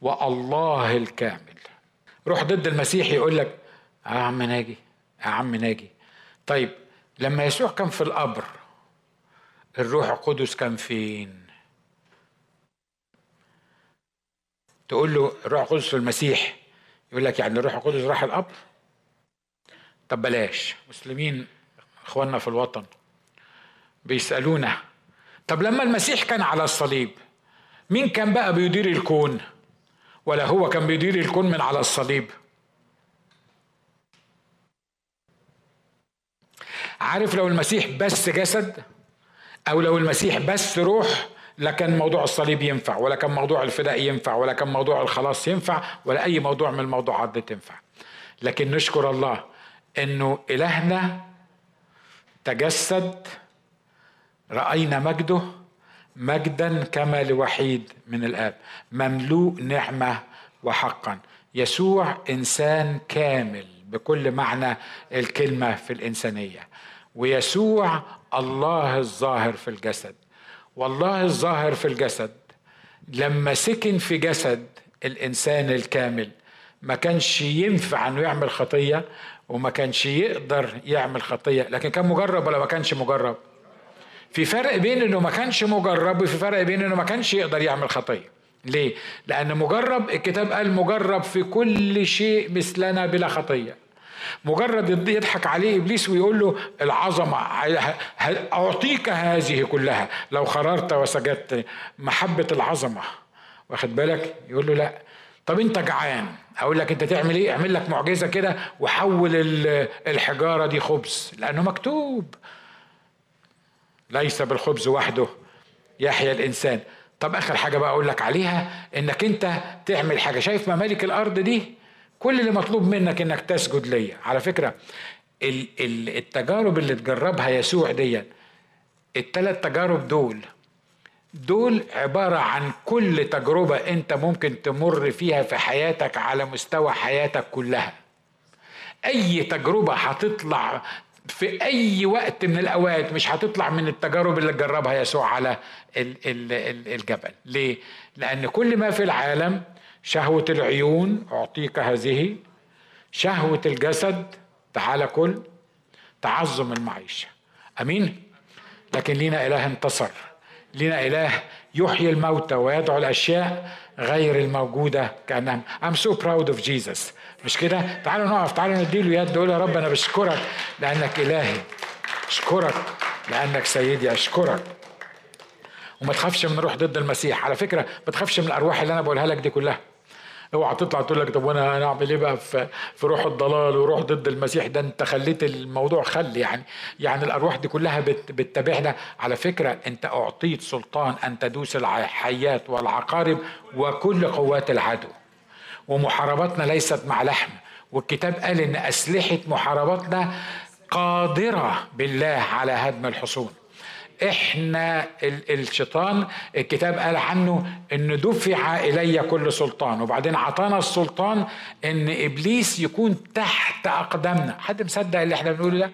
والله الكامل. روح ضد المسيح يقول لك يا عم ناجي يا عم ناجي. طيب لما يسوع كان في القبر الروح القدس كان فين؟ تقول له الروح القدس في المسيح يقول لك يعني الروح القدس راح القبر؟ طب بلاش. مسلمين إخواننا في الوطن بيسألونا طب لما المسيح كان على الصليب مين كان بقى بيدير الكون؟ ولا هو كان بيدير الكون من على الصليب؟ عارف لو المسيح بس جسد أو لو المسيح بس روح لكن موضوع الصليب ينفع ولا كان موضوع الفداء ينفع ولا كان موضوع الخلاص ينفع ولا أي موضوع من الموضوعات دي تنفع. لكن نشكر الله إنه إلهنا تجسد رأينا مجده مجدا كما لوحيد من الآب. مملوء نعمة وحقا. يسوع إنسان كامل بكل معنى الكلمة في الإنسانية. ويسوع الله الظاهر في الجسد. والله الظاهر في الجسد لما سكن في جسد الإنسان الكامل ما كانش ينفع إنه يعمل خطية وما كانش يقدر يعمل خطية لكن كان مجرب ولا ما كانش مجرب؟ في فرق بين إنه ما كانش مجرب وفي فرق بين إنه ما كانش يقدر يعمل خطية. ليه؟ لأن مجرب الكتاب قال مجرب في كل شيء مثلنا بلا خطية. مجرد يضحك عليه إبليس ويقول له العظمة أعطيك هذه كلها. لو خررت وسجدت محبة العظمة. واخد بالك؟ يقول له لا. طب أنت جعان. أقول لك انت تعمل إيه؟ اعمل لك معجزة كده وحول الحجارة دي خبز لأنه مكتوب. ليس بالخبز وحده يحيا الإنسان. طب آخر حاجة بقى أقول لك عليها إنك أنت تعمل حاجة. شايف ممالك الأرض دي؟ كل اللي مطلوب منك إنك تسجد ليا. على فكرة التجارب اللي تجربها يسوع دي الثلاث تجارب دول دول عبارة عن كل تجربة أنت ممكن تمر فيها في حياتك على مستوى حياتك كلها. أي تجربة هتطلع في أي وقت من الأوقات مش هتطلع من التجارب اللي جربها يسوع على الجبل. ليه؟ لأن كل ما في العالم شهوة العيون أعطيك هذه شهوة الجسد تعال كل تعظم المعيشة. أمين؟ لكن لينا إله انتصر. لينا إله يحيي الموتى ويدعو الأشياء غير الموجودة كأنها. I'm so proud of Jesus. مش كده؟ تعالوا نقف تعالوا نديله يد نقول يا رب أنا بشكرك لأنك إلهي. أشكرك لأنك سيدي أشكرك. وما تخافش من روح ضد المسيح. على فكرة ما تخافش من الأرواح اللي أنا بقولها لك دي كلها. اوعى تطلع تقول لك طب وأنا أنا اعمل إيه بقى في في روح الضلال وروح ضد المسيح؟ ده انت خليت الموضوع خل يعني. يعني الأرواح دي كلها بت بتتابعنا. على فكرة انت أعطيت سلطان أن تدوس الحيات والعقارب وكل قوات العدو. ومحاربتنا ليست مع لحم. والكتاب قال إن أسلحة محاربتنا قادرة بالله على هدم الحصون. إحنا الشيطان الكتاب قال عنه إن دفع إلي كل سلطان. وبعدين عطانا السلطان إن إبليس يكون تحت أقدامنا. حد مصدق اللي إحنا بنقوله ده؟